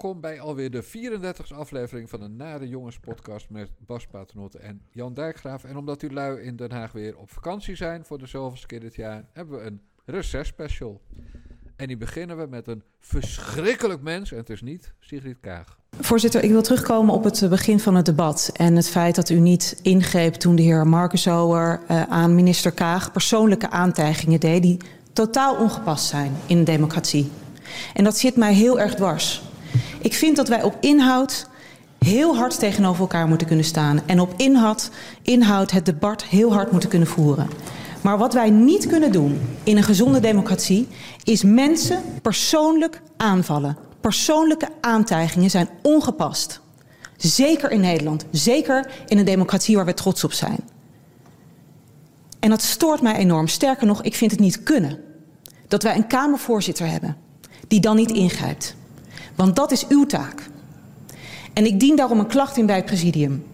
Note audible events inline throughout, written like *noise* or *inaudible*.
Welkom bij alweer de 34e aflevering van de Nare Jongens podcast met Bas Paternotte en Jan Dijkgraaf. En omdat u lui in Den Haag weer op vakantie zijn voor de zoveelste keer dit jaar, hebben we een recess-special. En die beginnen we met een verschrikkelijk mens, en het is niet Sigrid Kaag. Voorzitter, ik wil terugkomen op het begin van het debat en het feit dat u niet ingreep toen de heer Markensower uh, aan minister Kaag persoonlijke aantijgingen deed die totaal ongepast zijn in democratie. En dat zit mij heel erg dwars. Ik vind dat wij op inhoud heel hard tegenover elkaar moeten kunnen staan. En op inhoud, inhoud het debat heel hard moeten kunnen voeren. Maar wat wij niet kunnen doen in een gezonde democratie is mensen persoonlijk aanvallen. Persoonlijke aantijgingen zijn ongepast. Zeker in Nederland, zeker in een democratie waar we trots op zijn. En dat stoort mij enorm. Sterker nog, ik vind het niet kunnen dat wij een Kamervoorzitter hebben die dan niet ingrijpt. Want dat is uw taak. En ik dien daarom een klacht in bij het presidium.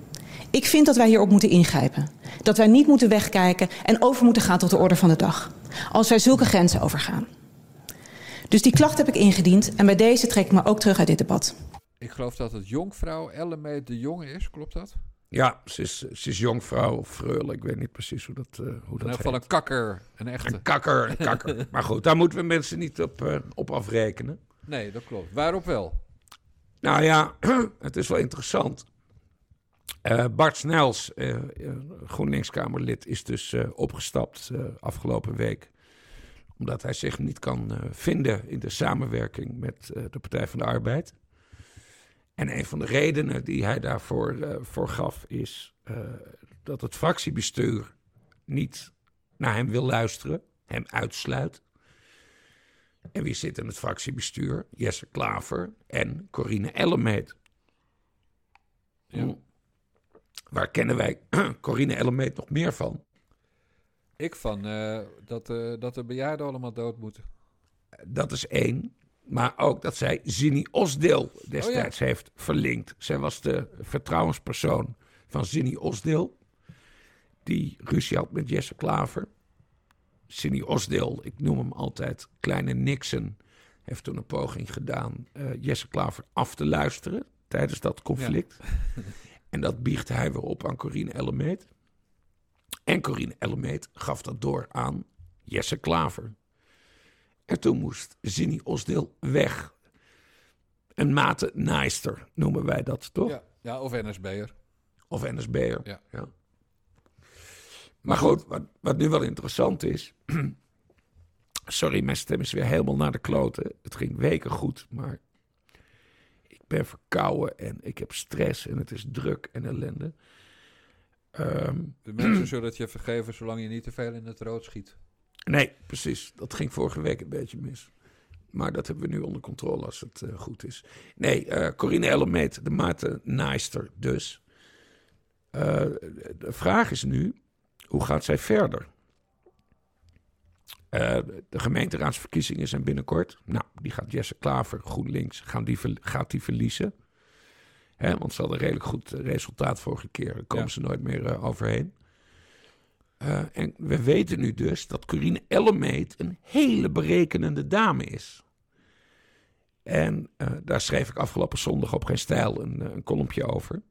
Ik vind dat wij hierop moeten ingrijpen. Dat wij niet moeten wegkijken en over moeten gaan tot de orde van de dag. Als wij zulke grenzen overgaan. Dus die klacht heb ik ingediend en bij deze trek ik me ook terug uit dit debat. Ik geloof dat het jonkvrouw Ellemee de Jonge is, klopt dat? Ja, ze is, ze is jonkvrouw of freule. Ik weet niet precies hoe dat, uh, hoe dat In ieder geval een kakker, een echte. Een kakker, een kakker. *laughs* maar goed, daar moeten we mensen niet op, uh, op afrekenen. Nee, dat klopt. Waarop wel? Nou ja, *clears throat* het is wel interessant. Uh, Bart Snels, uh, GroenLinks-Kamerlid, is dus opgestapt afgelopen week. Omdat hij zich niet kan vinden in de samenwerking met de Partij van de Arbeid. En een van de redenen die hij daarvoor voor gaf is dat het fractiebestuur niet naar hem wil luisteren, hem uitsluit. En wie zit in het fractiebestuur? Jesse Klaver en Corine Ellemeet. Ja. Waar kennen wij *clears throat* Corine Ellemeet nog meer van? Ik van uh, dat, uh, dat de bejaarden allemaal dood moeten. Dat is één. Maar ook dat zij Zini Osdeel destijds oh ja. heeft verlinkt. Zij was de vertrouwenspersoon van Zini Osdeel. Die ruzie had met Jesse Klaver. Cindy Osdeel, ik noem hem altijd Kleine Nixon, heeft toen een poging gedaan uh, Jesse Klaver af te luisteren tijdens dat conflict. Ja. *laughs* en dat biegt hij weer op aan Corine Ellemeet. En Corine Ellemeet gaf dat door aan Jesse Klaver. En toen moest Zinny Osdeel weg. Een mate naaister noemen wij dat, toch? Ja, ja of NSB'er. Of NSB'er, ja. ja. Maar goed, wat, wat nu wel interessant is. *clears throat* Sorry, mijn stem is weer helemaal naar de kloten. Het ging weken goed, maar ik ben verkouden en ik heb stress en het is druk en ellende. Um, de mensen *clears throat* zullen het je vergeven zolang je niet te veel in het rood schiet. Nee, precies. Dat ging vorige week een beetje mis. Maar dat hebben we nu onder controle als het uh, goed is. Nee, uh, Corine Ellemeet, de Maarten Naaister dus. Uh, de vraag is nu, hoe gaat zij verder? Uh, de gemeenteraadsverkiezingen zijn binnenkort. Nou, die gaat Jesse Klaver, GroenLinks, gaan die, gaat die verliezen. Hè, want ze hadden een redelijk goed resultaat vorige keer. Daar komen ja. ze nooit meer uh, overheen. Uh, en we weten nu dus dat Corine Ellemeet een hele berekenende dame is. En daar schreef ik afgelopen zondag op Geen Stijl een, een kolompje over.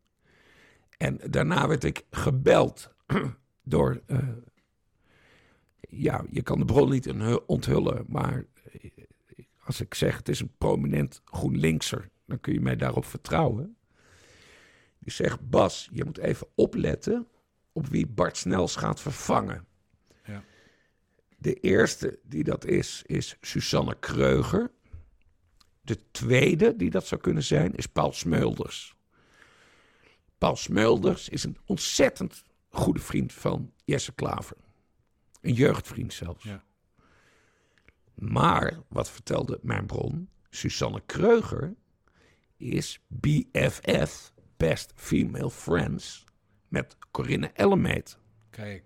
En daarna werd ik gebeld door. Uh, ja, je kan de bron niet onthullen, maar als ik zeg het is een prominent GroenLinkser, dan kun je mij daarop vertrouwen. Die zegt: Bas, je moet even opletten op wie Bart Snels gaat vervangen. Ja. De eerste die dat is, is Susanne Kreuger. De tweede die dat zou kunnen zijn, is Paul Smelders. Paul Smelders is een ontzettend goede vriend van Jesse Klaver. Een jeugdvriend zelfs. Ja. Maar, wat vertelde mijn bron, Susanne Kreuger is BFF, Best Female Friends, met Corinne Ellemeet. Kijk.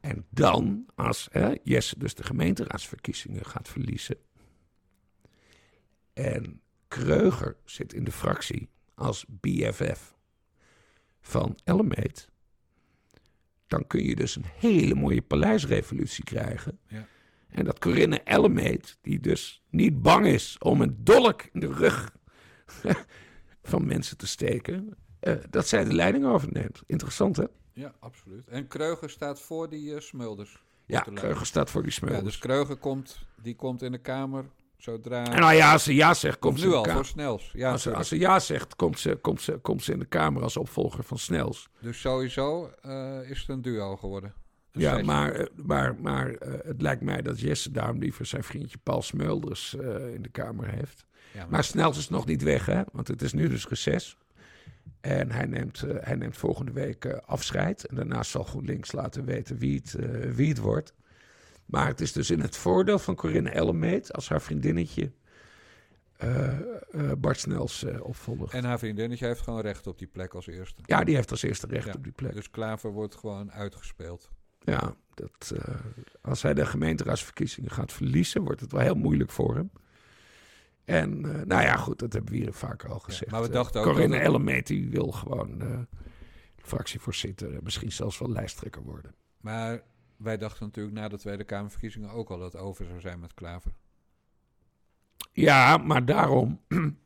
En dan, als hè, Jesse dus de gemeenteraadsverkiezingen gaat verliezen. En Kreuger zit in de fractie als BFF van Ellemeet dan kun je dus een hele mooie paleisrevolutie krijgen. Ja. En dat Corinne Ellemeet, die dus niet bang is om een dolk in de rug *laughs* van mensen te steken, eh, dat zij de leiding overneemt. Interessant, hè? Ja, absoluut. En Kreuger staat voor die eh, Smulders. Ja. Kreuger staat voor die Ja, smelders. dus Kreuger komt, die komt in de Kamer zodra... En nou ja, als ze ja zegt, komt ze nu in de al, Kamer. voor Snels. Ja, Als ze, tuurlijk. als ze ja zegt, komt ze, komt, ze, komt ze in de Kamer als opvolger van Snels. Dus sowieso eh, is het een duo geworden. Een Ja, setje. maar, eh, maar, maar eh, het lijkt mij dat Jesse daarom liever zijn vriendje Paul Smulders eh, in de Kamer heeft. Ja, maar- Maar Snels is nog niet weg, hè? Want het is nu dus reces. En hij neemt, eh, hij neemt volgende week eh, afscheid. En daarna zal GroenLinks laten weten wie het, eh, wie het wordt. Maar het is dus in het voordeel van Corinne Ellemeet... als haar vriendinnetje eh, Bart Snels eh, opvolgt. En haar vriendinnetje heeft gewoon recht op die plek als eerste. Ja, die heeft als eerste recht Ja, op die plek. Dus Klaver wordt gewoon uitgespeeld. Ja, dat, als hij de gemeenteraadsverkiezingen gaat verliezen, wordt het wel heel moeilijk voor hem. En nou ja, goed, dat hebben we hier vaker al gezegd. maar we dachten ook Corinne dat Ellemeet, die wil gewoon fractievoorzitter, misschien zelfs wel lijsttrekker worden. Maar wij dachten natuurlijk na de Tweede Kamerverkiezingen ook al dat over zou zijn met Klaver. Ja, maar daarom *clears throat*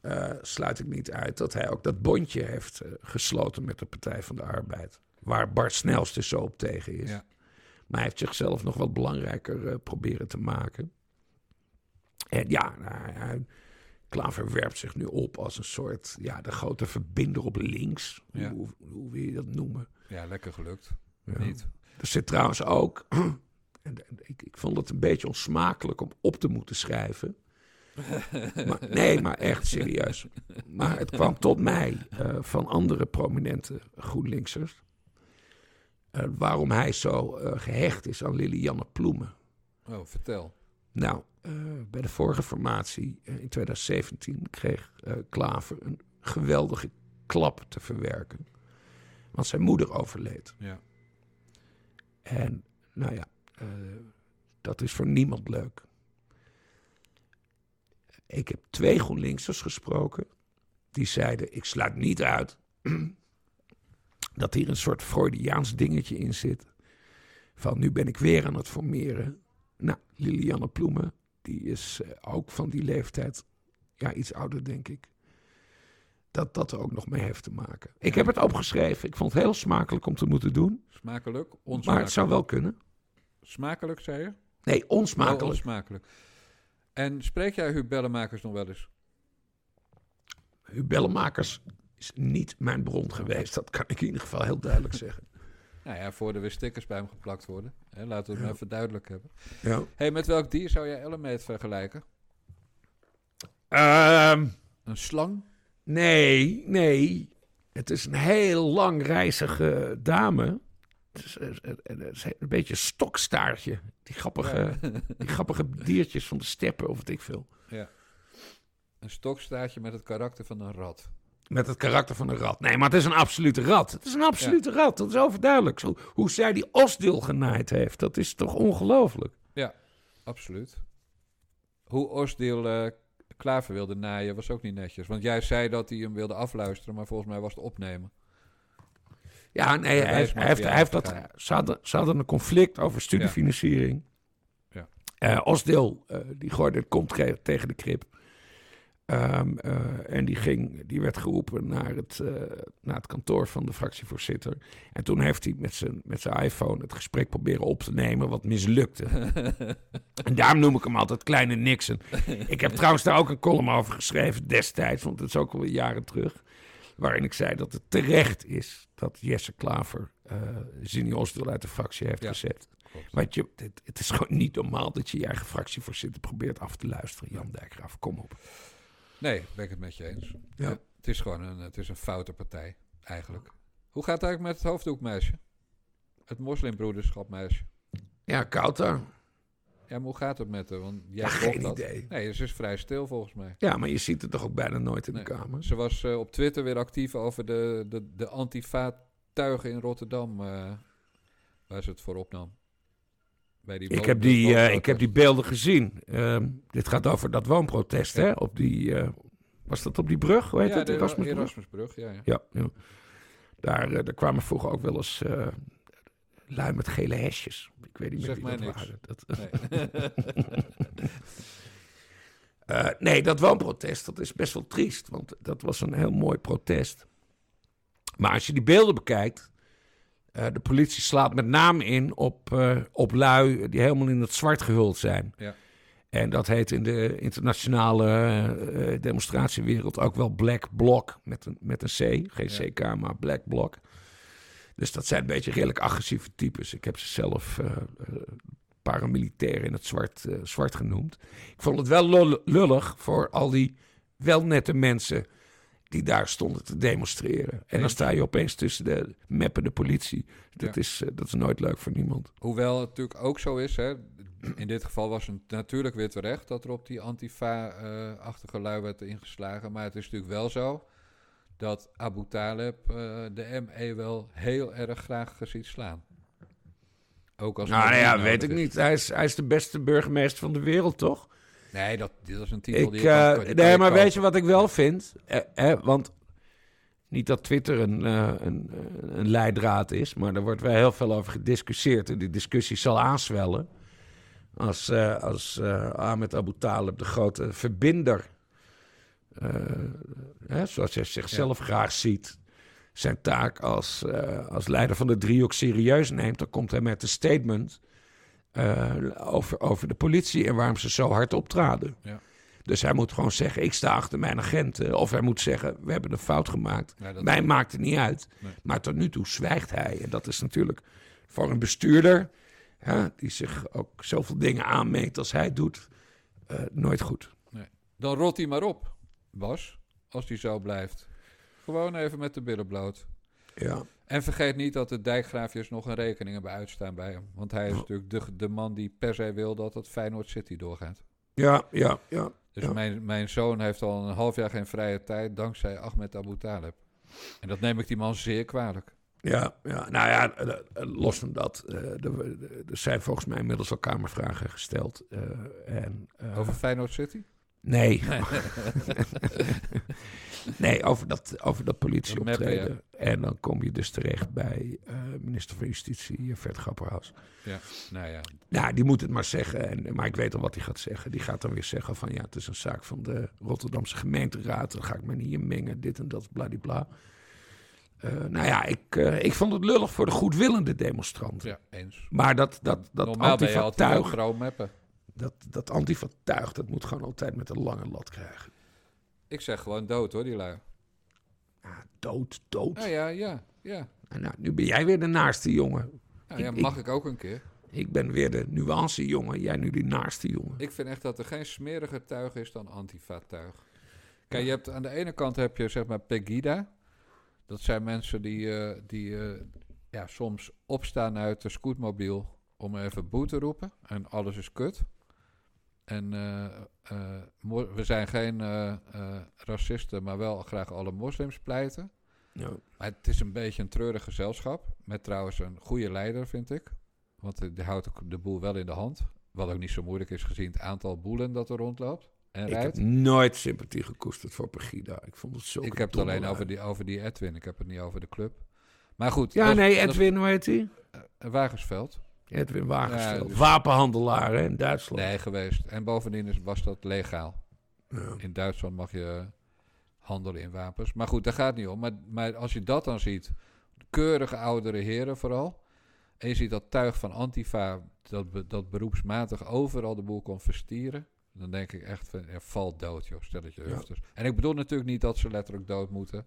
eh, sluit ik niet uit dat hij ook dat bondje heeft eh, gesloten met de Partij van de Arbeid. Waar Bart Snels dus zo op tegen is. Ja. Maar hij heeft zichzelf nog wat belangrijker eh, proberen te maken. En ja, nou, hij, Klaver werpt zich nu op als een soort, ja, de grote verbinder op links. Ja. Hoe, hoe wil je dat noemen? Ja, lekker gelukt. Ja. Niet. Er zit trouwens ook, *clears throat* en ik, ik vond het een beetje onsmakelijk om op te moeten schrijven. Maar, nee, maar echt serieus. Maar het kwam tot mij eh, van andere prominente GroenLinksers. eh, waarom hij zo eh, gehecht is aan Lilianne Ploemen. Oh, vertel. Nou, bij de vorige formatie in 2017 kreeg Klaver een geweldige klap te verwerken. Want zijn moeder overleed. Ja. En nou ja, eh, dat is voor niemand leuk. Ik heb twee GroenLinksers gesproken. Die zeiden, ik sluit niet uit *clears throat* dat hier een soort Freudiaans dingetje in zit. Van nu ben ik weer aan het formeren. Nou, Lilianne Ploemen, die is eh, ook van die leeftijd. Ja, iets ouder denk ik. Dat dat er ook nog mee heeft te maken. Ik heb het opgeschreven. Ik vond het heel smakelijk om te moeten doen. Smakelijk? Maar Onsmakelijk? het zou wel kunnen. Smakelijk, zei je? Nee, Oh, onsmakelijk. onsmakelijk. En spreek jij Huub nog wel eens? Huub Bellemakers is niet mijn bron geweest. Dat kan ik in ieder geval heel duidelijk *laughs* zeggen. Nou ja, voor er weer stickers bij hem geplakt worden. Hè, laten we het maar even duidelijk hebben. Ja. hey, met welk dier zou jij Ellemeet vergelijken? Ehm, Een slang? Nee, nee. Het is een heel lang reizige dame. Het is, het is een beetje een stokstaartje. Die grappige, *laughs* die grappige diertjes van de steppen of wat ik veel. Een stokstaartje met het karakter van een rat. Met het karakter van een rat. Nee, maar het is een absolute rat. Het is een absolute rat. Dat is overduidelijk. Zo, hoe zij die osdeel genaaid heeft, dat is toch ongelooflijk. Absoluut. Hoe Osdeel eh Klaver wilde naaien was ook niet netjes. Want jij zei dat hij hem wilde afluisteren, maar volgens mij was het opnemen. Ja, nee, hij, heeft- hij heeft, hij heeft dat, ze, hadden, ze hadden een conflict over studiefinanciering. Ja. Eh, Osdeel, eh, die gooide de kont ge- tegen de krip. Ehm, eh, en die, ging, die werd geroepen naar het, eh, naar het kantoor van de fractievoorzitter. En toen heeft hij met zijn, met zijn iPhone het gesprek proberen op te nemen, wat mislukte. *laughs* en daarom noem ik hem altijd Kleine Nixon. Ik heb trouwens daar ook een column over geschreven destijds, want het is ook alweer jaren terug. Waarin ik zei dat het terecht is dat Jesse Klaver eh Zini uit de fractie heeft Ja. gezet. Klopt. Want je, het, het is gewoon niet normaal dat je je eigen fractievoorzitter probeert af te luisteren. Jan Dijkgraaf, kom op. Nee, ben ik het met je eens. Ja. het is gewoon een, het is een foute partij, eigenlijk. Hoe gaat het eigenlijk met het hoofddoekmeisje? Het moslimbroederschapmeisje. Ja, koud daar. Ja, maar hoe gaat het met haar? Want jij Ja, geen dat. idee. Nee, ze is vrij stil volgens mij. Ja, maar je ziet het toch ook bijna nooit in Nee. de Kamer. Ze was eh, op Twitter weer actief over de, de, de antifa-tuigen in Rotterdam, eh, waar ze het voor opnam. Bij die Ik heb die, eh, ik heb die beelden gezien. Ehm, dit gaat over dat woonprotest, Ja. hè? Op die, eh, was dat op die brug? Hoe heet ja, dat? de Erasmusbrug? Erasmusbrug, ja, ja. Ja, ja. Daar, eh, daar kwamen vroeger ook wel eens lui met gele hesjes. Ik weet niet meer Zeg wie mij dat niks. waren. Dat, Nee. *laughs* Nee, dat woonprotest, dat is best wel triest. Want dat was een heel mooi protest. Maar als je die beelden bekijkt... eh, de politie slaat met name in op, eh, op lui die helemaal in het zwart gehuld zijn. Ja. En dat heet in de internationale eh, demonstratiewereld ook wel Black Bloc met een, met een C. Geen Ja. CK, maar Black Bloc. Dus dat zijn een beetje redelijk agressieve types. Ik heb ze zelf paramilitair in het zwart, zwart genoemd. Ik vond het wel lul- lullig voor al die wel nette mensen die daar stonden te demonstreren. En dan sta je opeens tussen de meppende politie. Dat, Ja. is, eh, dat is nooit leuk voor niemand. Hoewel het natuurlijk ook zo is, hè, in dit geval was het natuurlijk weer terecht dat er op die antifa-achtige lui werd ingeslagen. Maar het is natuurlijk wel zo dat Abu Talib eh, de ME wel heel erg graag ziet slaan. Ook als Nou ja, weet ik niet. Hij is, hij is de beste burgemeester van de wereld, toch? Nee, dat, dit is een titel Ik, die je kan- die kan nee, je maar kopen. weet je wat ik wel vind? Eh, eh, want niet dat Twitter een, eh, een, een leidraad is, maar er wordt wel heel veel over gediscussieerd. En die discussie zal aanswellen als, eh, als Ahmed Abu Talib de grote verbinder, eh, hè, zoals hij zichzelf graag ziet, zijn taak als, als leider van de driehoek serieus neemt, dan komt hij met een statement eh, over, over de politie en waarom ze zo hard optraden. Ja. Dus hij moet gewoon zeggen, ik sta achter mijn agenten. Of hij moet zeggen, we hebben een fout gemaakt. Ja, dat- Mij maakt het niet uit. Nee. Maar tot nu toe zwijgt hij. En dat is natuurlijk voor een bestuurder... Ja, die zich ook zoveel dingen aanmeet als hij doet... eh, nooit goed. Dan rot hij maar op, Bas, als hij zo blijft. Gewoon even met de billen bloot. Ja, En vergeet niet dat de dijkgraafjes nog een rekening hebben uitstaan bij hem. Want hij is Oh. natuurlijk de, de man die per se wil dat het Feyenoord City doorgaat. ja, ja. ja. Dus Ja. mijn, mijn zoon heeft al een half jaar geen vrije tijd dankzij Ahmed Abu Talib. En dat neem ik die man zeer kwalijk. Ja, ja, nou ja, eh, eh, los van dat. eh, er, zijn volgens mij inmiddels al kamervragen gesteld. en, Over Feyenoord City? Nee. *laughs* *laughs* *laughs* nee, over dat, over dat Dat politieoptreden. En dan kom je dus terecht bij eh, minister van Justitie, eh, Vert Grapperhaus. Nou ja, Nou, die moet het maar zeggen. En, maar ik weet al wat hij gaat zeggen. Die gaat dan weer zeggen van ja, het is een zaak van de Rotterdamse gemeenteraad. Dan ga ik me niet in mengen, dit en dat, bladibla. Eh nou ja, ik, ik vond het lullig voor de goedwillende demonstranten. ja eens. Maar dat, dat, dat Normaal antifa-tuig, dat, dat antifa-tuig, dat moet gewoon altijd met een lange lat krijgen. Ik zeg gewoon dood hoor, die lui. Ja, dood, dood. Ja, ja, ja. ja. Nou, nu ben jij weer de naarste jongen. Nou ja, mag ik ook een keer. Ik ben weer de nuance jongen. Jij nu de naarste jongen. Ik vind echt dat er geen smeriger tuig is dan antifa-tuig. Kijk, je hebt aan de ene kant heb je zeg maar Pegida. Dat zijn mensen die, eh, die eh, ja, soms opstaan uit de scootmobiel om even boe te roepen. En alles is kut. En eh, eh, we zijn geen eh, racisten, maar wel graag alle moslims pleiten. Ja. Maar het is een beetje een treurig gezelschap. Met trouwens een goede leider, vind ik. Want die houdt ook de boel wel in de hand. Wat ook niet zo moeilijk is gezien het aantal boelen dat er rondloopt en Ik heb nooit sympathie gekoesterd voor Pegida. Ik vond het zo. Ik heb het alleen over die, over die Edwin. Ik heb het niet over de club. Maar goed. Ja, nee, Edwin, hoe heet hij? Wagensveld. Edwin Wagensveld. Ja, dus- Wapenhandelaar hè, in Duitsland. Nee, geweest. En bovendien is, was dat legaal. Ja. In Duitsland mag je handelen in wapens. Maar goed, daar gaat het niet om. Maar, maar als je dat dan ziet, keurige oudere heren vooral. En je ziet dat tuig van Antifa, dat, dat beroepsmatig overal de boel kon verstieren. Dan denk ik echt van, ja, val dood joh, stel het je Ja. En ik bedoel natuurlijk niet dat ze letterlijk dood moeten.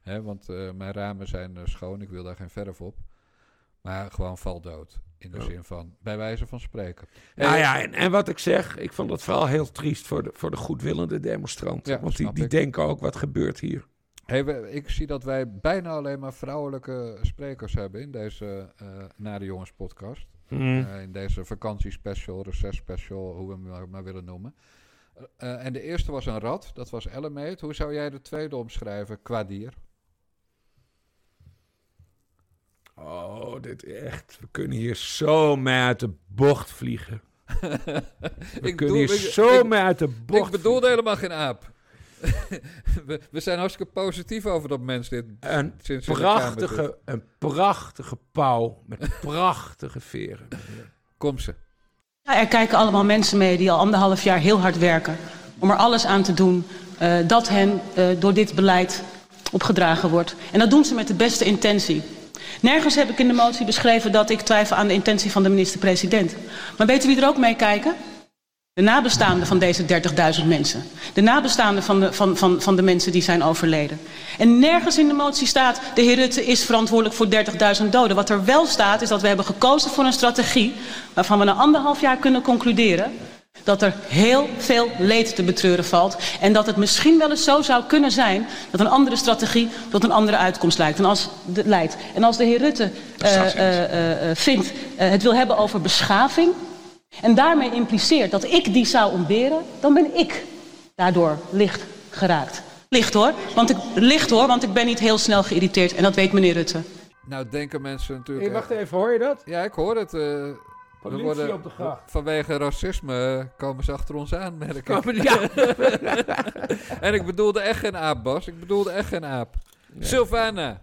Hè, want eh, mijn ramen zijn eh, schoon, ik wil daar geen verf op. Maar gewoon val dood. In de Ja. zin van, bij wijze van spreken. Nou ja, en, en wat ik zeg, ik vond het vooral heel triest voor de, voor de goedwillende demonstranten. Ja, want die, die ik. denken ook, wat gebeurt hier? Hey, ik zie dat wij bijna alleen maar vrouwelijke sprekers hebben in deze eh Nare Jongens podcast. Hmm. Eh, in deze vakantiespecial, recesspecial, hoe we hem maar, maar willen noemen. Eh, en de eerste was een rat, dat was Ellemeet. Hoe zou jij de tweede omschrijven qua dier? Oh, dit echt. We kunnen hier zo mee uit de bocht vliegen. *laughs* We ik kunnen hier ik- zo ik- mee uit de bocht Ik bedoelde helemaal geen aap. *laughs* we, we zijn hartstikke positief over dat mens dit Een sinds prachtige, een prachtige pauw met *laughs* prachtige veren. Kom ze. Ja, er kijken allemaal mensen mee die al anderhalf jaar heel hard werken om er alles aan te doen eh, dat hen eh, door dit beleid opgedragen wordt. En dat doen ze met de beste intentie. Nergens heb ik in de motie beschreven dat ik twijfel aan de intentie van de minister-president. Maar weten wie er ook mee kijken? De nabestaanden van deze 30.000 mensen. De nabestaanden van de, van, van, van de mensen die zijn overleden. En nergens in de motie staat, de heer Rutte is verantwoordelijk voor 30.000 doden. Wat er wel staat, is dat we hebben gekozen voor een strategie... waarvan we na anderhalf jaar kunnen concluderen... dat er heel veel leed te betreuren valt. En dat het misschien wel eens zo zou kunnen zijn... dat een andere strategie tot een andere uitkomst leidt. En als de, leidt. En als de heer Rutte eh, eh, eh, eh, vindt, eh, het wil hebben over beschaving... En daarmee impliceert dat ik die zou ontberen, dan ben ik daardoor licht geraakt. Licht hoor, want ik, licht hoor, want ik ben niet heel snel geïrriteerd en dat weet meneer Rutte. Nou denken mensen natuurlijk... Hey, wacht even, hoor je dat? Ja, ik hoor het. We worden, op de gracht. vanwege racisme komen ze achter ons aan, merk ik. Ja. *laughs* En ik bedoelde echt geen aap, Bas. Ik bedoelde echt geen aap. Sylvana,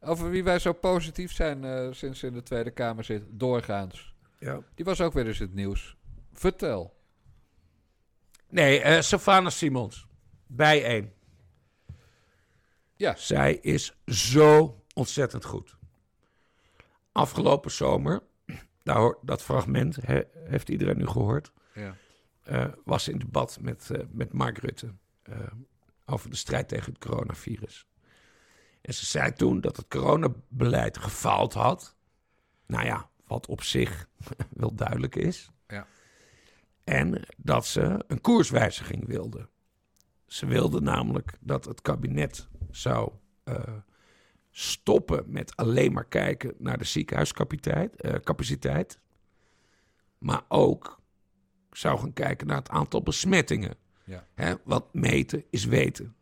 over wie wij zo positief zijn eh, sinds ze in de Tweede Kamer zit, doorgaans. Ja. Die was ook weer eens het nieuws. Vertel. Nee, eh Savannah Simons. Bij één. Ja. Zij is zo ontzettend goed. Afgelopen zomer, hoor- dat fragment he- heeft iedereen nu gehoord, Ja. eh, was in debat met, eh, met Mark Rutte eh, over de strijd tegen het coronavirus. En ze zei toen dat het coronabeleid gefaald had. Nou ja, wat op zich *laughs* wel duidelijk is. Ja. En dat ze een koerswijziging wilde. Ze wilde namelijk dat het kabinet zou stoppen met alleen maar kijken naar de ziekenhuiscapaciteit, eh, capaciteit, maar ook zou gaan kijken naar het aantal besmettingen. Ja. Hè, want meten is weten.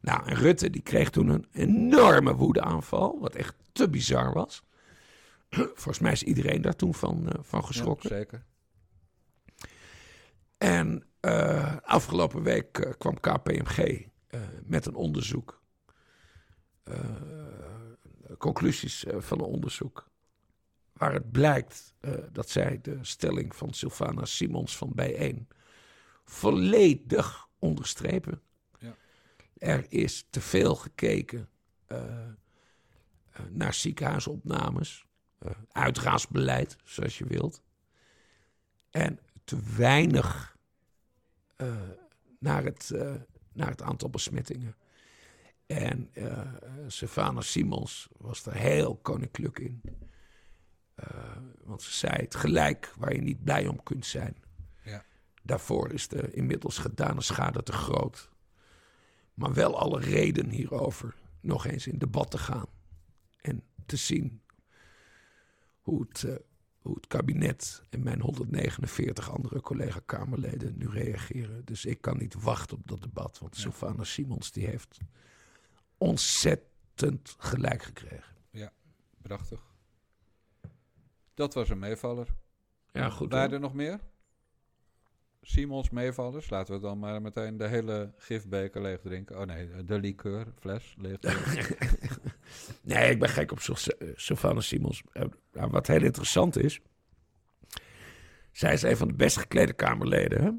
Nou, en Rutte die kreeg toen een enorme woedeaanval, wat echt te bizar was. *clears throat* Volgens mij is iedereen daar toen van, eh, van geschrokken. Ja, zeker. En eh, afgelopen week kwam KPMG met een onderzoek. Eh, conclusies eh, van een onderzoek. Waar het blijkt eh, dat zij de stelling van Sylvana Simons van Bijeen volledig onderstrepen. Ja. Er is te veel gekeken naar ziekenhuisopnames, uitgaansbeleid, zoals je wilt. En te weinig naar, het, naar het aantal besmettingen. En eh Savannah Simons was er heel koninklijk in. Eh, want ze zei het gelijk waar je niet blij om kunt zijn. Ja. Daarvoor is de inmiddels gedane schade te groot. Maar wel alle reden hierover nog eens in debat te gaan. En te zien hoe het, eh, hoe het kabinet en mijn 149 andere collega-Kamerleden nu reageren. Dus ik kan niet wachten op dat debat. Want Sylvana Simons die heeft ontzettend gelijk gekregen. Prachtig. Dat was een meevaller. Ja, goed. Waren hoor. er nog meer? Simons meevallers. Laten we dan maar meteen de hele gifbeker leeg drinken. Oh nee, de liqueurfles leeg drinken. *laughs* Nee, ik ben gek op Syl- Sylvana Simons. Eh, nou, wat heel interessant is. Zij is een van de best geklede Kamerleden. Hè?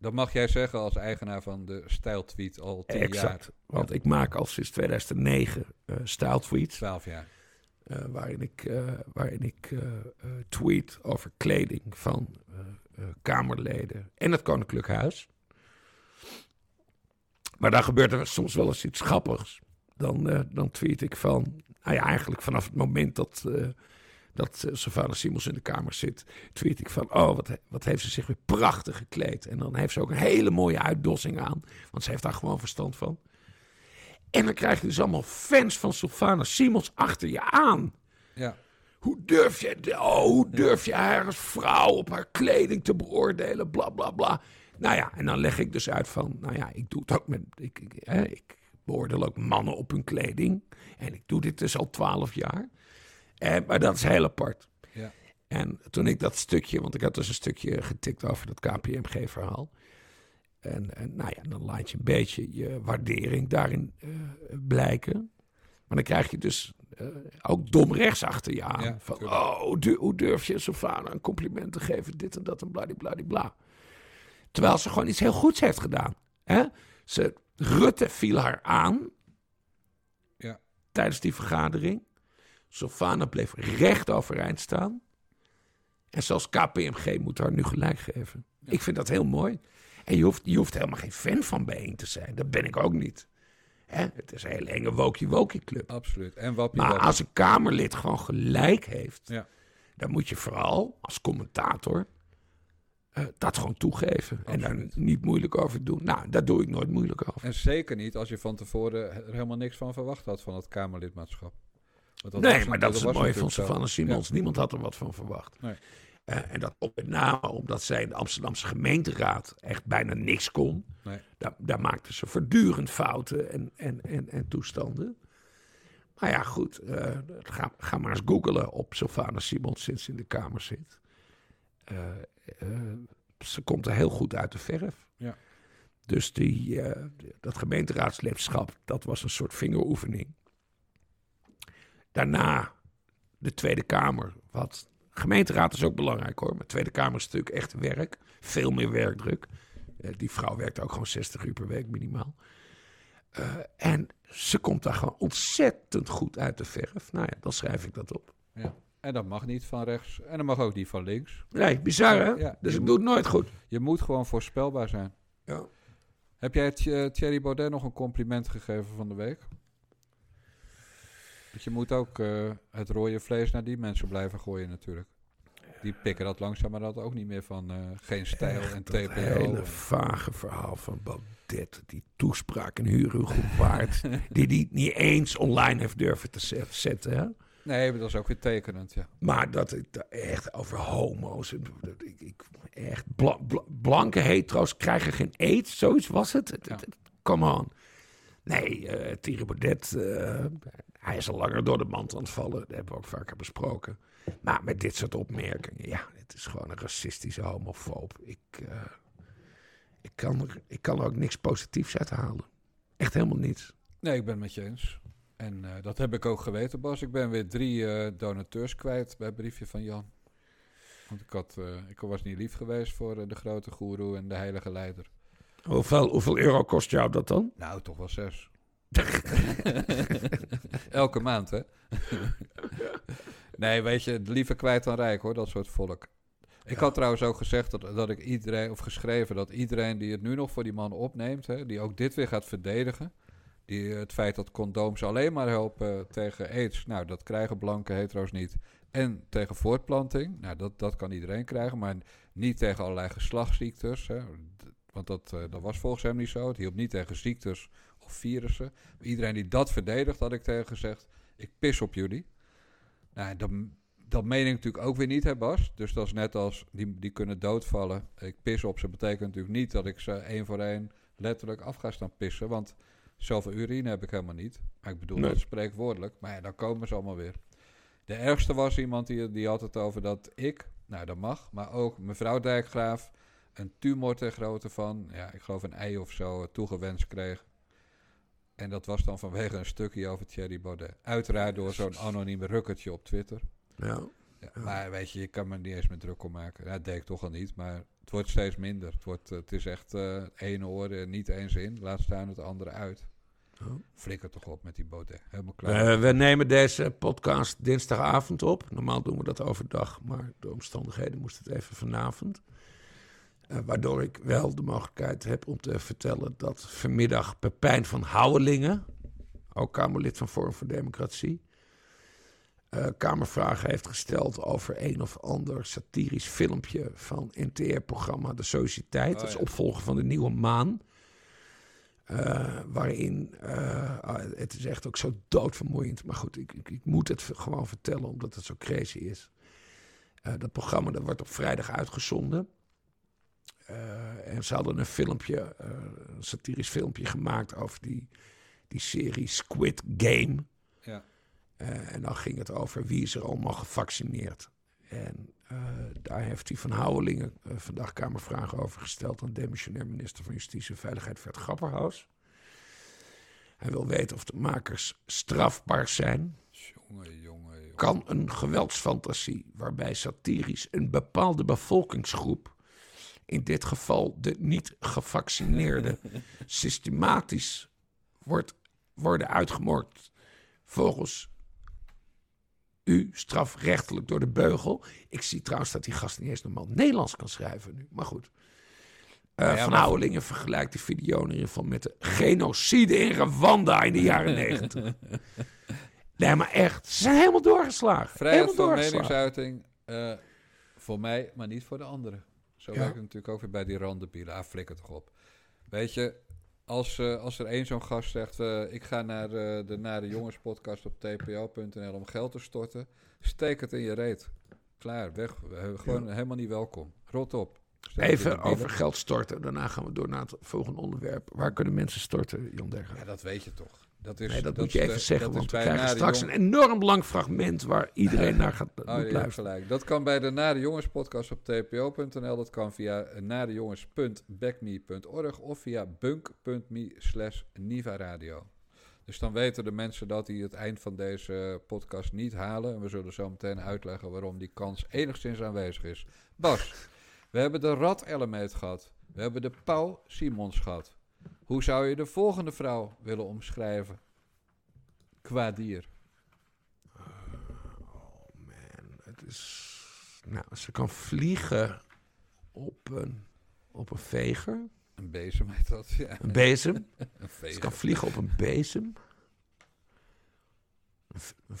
Dat mag jij zeggen als eigenaar van de stijltweet al tien Exact. jaar. Want ik maak al sinds 2009 eh style tweets. Twaalf jaar. eh, waarin ik, eh, waarin ik tweet over kleding van Kamerleden en het Koninklijk Huis. Maar daar gebeurt er soms wel eens iets grappigs. Dan, dan tweet ik van, nou ja, eigenlijk vanaf het moment dat, dat uh, Savannah Simons in de Kamer zit, tweet ik van, oh, wat, wat heeft ze zich weer prachtig gekleed. En dan heeft ze ook een hele mooie uitdossing aan, want ze heeft daar gewoon verstand van. En dan krijg je dus allemaal fans van Sylvana Simons achter je aan. Ja, Hoe durf je, oh, hoe durf je haar als vrouw op haar kleding te beoordelen, bla bla bla. Nou ja, en dan leg ik dus uit van, nou ja, ik doe het ook met, ik, ik, hè, ik beoordeel ook mannen op hun kleding. En ik doe dit dus al twaalf jaar. Eh, maar dat is heel apart. ja. En toen ik dat stukje, want ik had dus een stukje getikt over dat KPMG-verhaal. En, en nou ja, dan laat je een beetje je waardering daarin uh, blijken. Maar dan krijg je dus uh, ook dom rechts achter je aan. Ja, van, tuurlijk. oh, du- hoe durf je Sofana een compliment te geven, dit en dat en bladibladibla. Terwijl ze gewoon iets heel goeds heeft gedaan. Hè? Ze, Rutte viel haar aan Ja. tijdens die vergadering. Sofana bleef recht overeind staan. En zelfs KPMG moet haar nu gelijk geven. Ik vind dat heel mooi. En je hoeft, je hoeft helemaal geen fan van bijeen te zijn. Dat ben ik ook niet. Hè? Het is een hele enge wokie-wokie club. Absoluut. En wappie Maar als een Kamerlid gewoon gelijk heeft, Ja. dan moet je vooral als commentator eh, dat gewoon toegeven. En daar niet moeilijk over doen. Nou, daar doe ik nooit moeilijk over. En zeker niet als je van tevoren er helemaal niks van verwacht had van het Kamerlidmaatschap. Nee, maar dat is het mooie van. Savannah Simons. Niemand had er wat van verwacht. Nee. Eh, en dat ook met name omdat zij in de Amsterdamse gemeenteraad echt bijna niks kon. Nee. Daar, daar maakten ze voortdurend fouten en, en, en, en toestanden. Maar ja, goed. eh, ga, ga maar eens googelen op Sylvana Simons sinds ze in de Kamer zit. Eh, ze komt er heel goed uit de verf. Ja. Dus die, dat gemeenteraadslidschap, dat was een soort vingeroefening. Daarna de Tweede Kamer. Wat gemeenteraad is ook belangrijk hoor. Maar Tweede Kamer is natuurlijk echt werk. Veel meer werkdruk. Eh, die vrouw werkt ook gewoon 60 uur per week minimaal. Eh, en ze komt daar gewoon ontzettend goed uit de verf. Nou ja, dan schrijf ik dat op. Ja. En dat mag niet van rechts. En dat mag ook niet van links. Nee, bizar hè? Ja, dus ik moet- doe het nooit goed. Je moet gewoon voorspelbaar zijn. Ja. Heb jij Th- Thierry Baudet nog een compliment gegeven van de week? Want je moet ook eh, het rode vlees naar die mensen blijven gooien natuurlijk. Die pikken dat langzamerhand ook niet meer van eh, geen stijl en Dat TPO. hele en- vage verhaal van Baudet. Die toespraak in Hugo waard. *laughs* die die niet eens online heeft durven te zet- zetten. Hè? Nee, maar dat is ook weer tekenend, ja. Maar dat het echt over homo's. dat Ik, ik, echt bla- bla- blanke hetero's krijgen geen aids. Zoiets was het. Het- Ja. het- het- Come on. Nee, eh Thierry Baudet, eh, hij is al langer door de mand aan het vallen. Dat hebben we ook vaker besproken. Maar met dit soort opmerkingen, ja, het is gewoon een racistische homofoob. Ik, eh, ik, kan er, ik kan er ook niks positiefs uit halen. Echt helemaal niets. Nee, ik ben het met je eens. En eh, dat heb ik ook geweten, Bas. Ik ben weer drie eh, donateurs kwijt bij het briefje van Jan. Want ik, had, ik was niet lief geweest voor de grote goeroe en de heilige leider. Hoeveel, hoeveel euro kost jou dat dan? Nou, toch wel zes. *laughs* Elke maand, hè? nee, weet je, liever kwijt dan rijk, hoor, dat soort volk. Ik Ja. had trouwens ook gezegd dat, dat ik iedereen, of geschreven, dat iedereen die het nu nog voor die man opneemt, hè, die ook dit weer gaat verdedigen, die, eh, het feit dat condooms alleen maar helpen tegen aids, nou, dat krijgen blanke hetero's niet. En tegen voortplanting, nou, dat, dat kan iedereen krijgen, maar niet tegen allerlei geslachtsziektes. Hè. Want dat, eh, dat was volgens hem niet zo. Het hielp niet tegen ziektes virussen. Iedereen die dat verdedigt, had ik tegen gezegd, ik pis op jullie. Nou, dat, dat meen ik natuurlijk ook weer niet, hè Bas? Dus dat is net als, die, die kunnen doodvallen. Ik pis op ze betekent natuurlijk niet dat ik ze één voor één letterlijk af ga staan pissen. Want zoveel urine heb ik helemaal niet. Maar ik bedoel Nee. dat spreekwoordelijk. Maar ja, dan komen ze allemaal weer. De ergste was iemand die, die had het over dat ik, nou dat mag, maar ook mevrouw Dijkgraaf een tumor ter grootte van, ja, ik geloof een ei of zo, eh, toegewenst kreeg. En dat was dan vanwege een stukje over Thierry Baudet. Uiteraard door zo'n anonieme rukkertje op Twitter. Ja. Ja, maar weet je, je kan me niet eens meer druk om maken. Dat deed ik toch al niet, maar het wordt steeds minder. Het, wordt, het is echt eh ene oor eh, niet eens in, laat staan het andere uit. Oh. Flikker toch op met die Baudet. Helemaal klaar. We nemen deze podcast dinsdagavond op. Normaal doen we dat overdag, maar door omstandigheden moest het even vanavond. Eh, waardoor ik wel de mogelijkheid heb om te vertellen dat vanmiddag Pepijn van Houwelingen, ook Kamerlid van Forum voor Democratie, eh, Kamervragen heeft gesteld over een of ander satirisch filmpje van NTR-programma De Sociëteit. Oh, dat is opvolger van de Nieuwe Maan. Eh, waarin, ah, het is echt ook zo doodvermoeiend. Maar goed, ik, ik, ik moet het gewoon vertellen omdat het zo crazy is. Dat programma dat wordt op vrijdag uitgezonden. Eh, en ze hadden een filmpje, eh, een satirisch filmpje gemaakt over die, die serie Squid Game. Ja. Eh, en dan ging het over wie is er allemaal gevaccineerd. En uh, daar heeft hij van Houwelingen uh, vandaag Kamervragen over gesteld aan demissionair minister van Justitie en Veiligheid Vert Grapperhaus. Hij wil weten of de makers strafbaar zijn. Jongen, jongen, jongen. Kan een geweldsfantasie waarbij satirisch een bepaalde bevolkingsgroep, in dit geval de niet gevaccineerde, *laughs* systematisch wordt, worden uitgemoord volgens u strafrechtelijk door de beugel. Ik zie trouwens dat die gast niet eens normaal Nederlands kan schrijven nu. Maar goed. Uh, ja, van maar- Houwelingen vergelijkt die video in ieder geval met de genocide in Rwanda in de jaren *laughs* negentig. nee, maar echt. Ze zijn helemaal doorgeslagen. Vrijheid helemaal van doorgeslagen. meningsuiting eh, voor mij, maar niet voor de anderen. Zo Ja. werkt het natuurlijk ook weer bij die randenbielen. Ah, flikker toch op. Weet je, als, eh, als er één zo'n gast zegt... eh, ik ga naar eh, de Nare Jongens podcast op tpo.nl om geld te storten... steek het in je reet. Klaar, weg. Gewoon helemaal niet welkom. Rot op. Even over geld storten. Daarna gaan we door naar het volgende onderwerp. Waar kunnen mensen storten, Jan Derger? Ja, dat weet je toch. Dat, is, nee, dat, moet is je de- even zeggen, dat is want we krijgen straks een enorm lang fragment waar *laughs* iedereen naar gaat Oh, moet luisteren. gelijk. Dat kan bij de Nare Jongens podcast op tpo.nl. Dat kan via narejongens.backme.org of via bunk.me slash Niva Radio. Dus dan weten de mensen dat die het eind van deze podcast niet halen. En we zullen zo meteen uitleggen waarom die kans enigszins aanwezig is. Bas, we hebben de Rad Elemeet gehad. We hebben de Pauw Simons gehad. Hoe zou je de volgende vrouw willen omschrijven? Qua dier. Man, het is... Nou, ze kan vliegen op een, op een veger. Een bezem heet dat, ja. Een bezem. *laughs* Een Ze kan vliegen op een bezem. Een,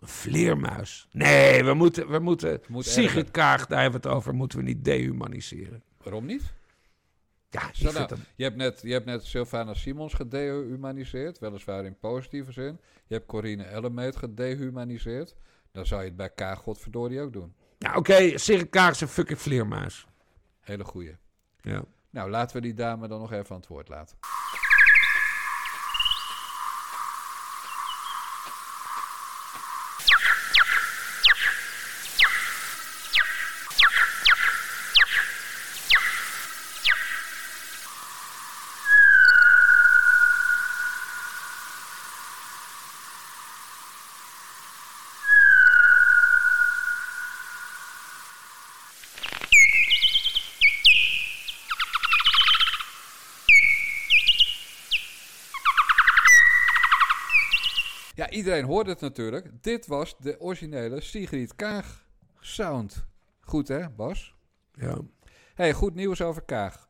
vleermuis. Nee, we moeten, we moeten moet Sigrid. Kaag, daar hebben we het over, moeten we niet dehumaniseren. Waarom niet? Ja, ik nou, je, hebt net, je hebt net Sylvana Simons gedehumaniseerd, weliswaar in positieve zin. Je hebt Corine Ellemeet gedehumaniseerd. Dan zou je het bij K. Godverdorie ook doen. Ja, oké, Sigrid Kaag is een fucking vleermuis. Hele goeie. Ja. Nou, laten we die dame dan nog even aan het woord laten. Iedereen hoort het natuurlijk. Dit was de originele Sigrid Kaag sound. Goed hè, Bas? ja. hey, goed nieuws over Kaag.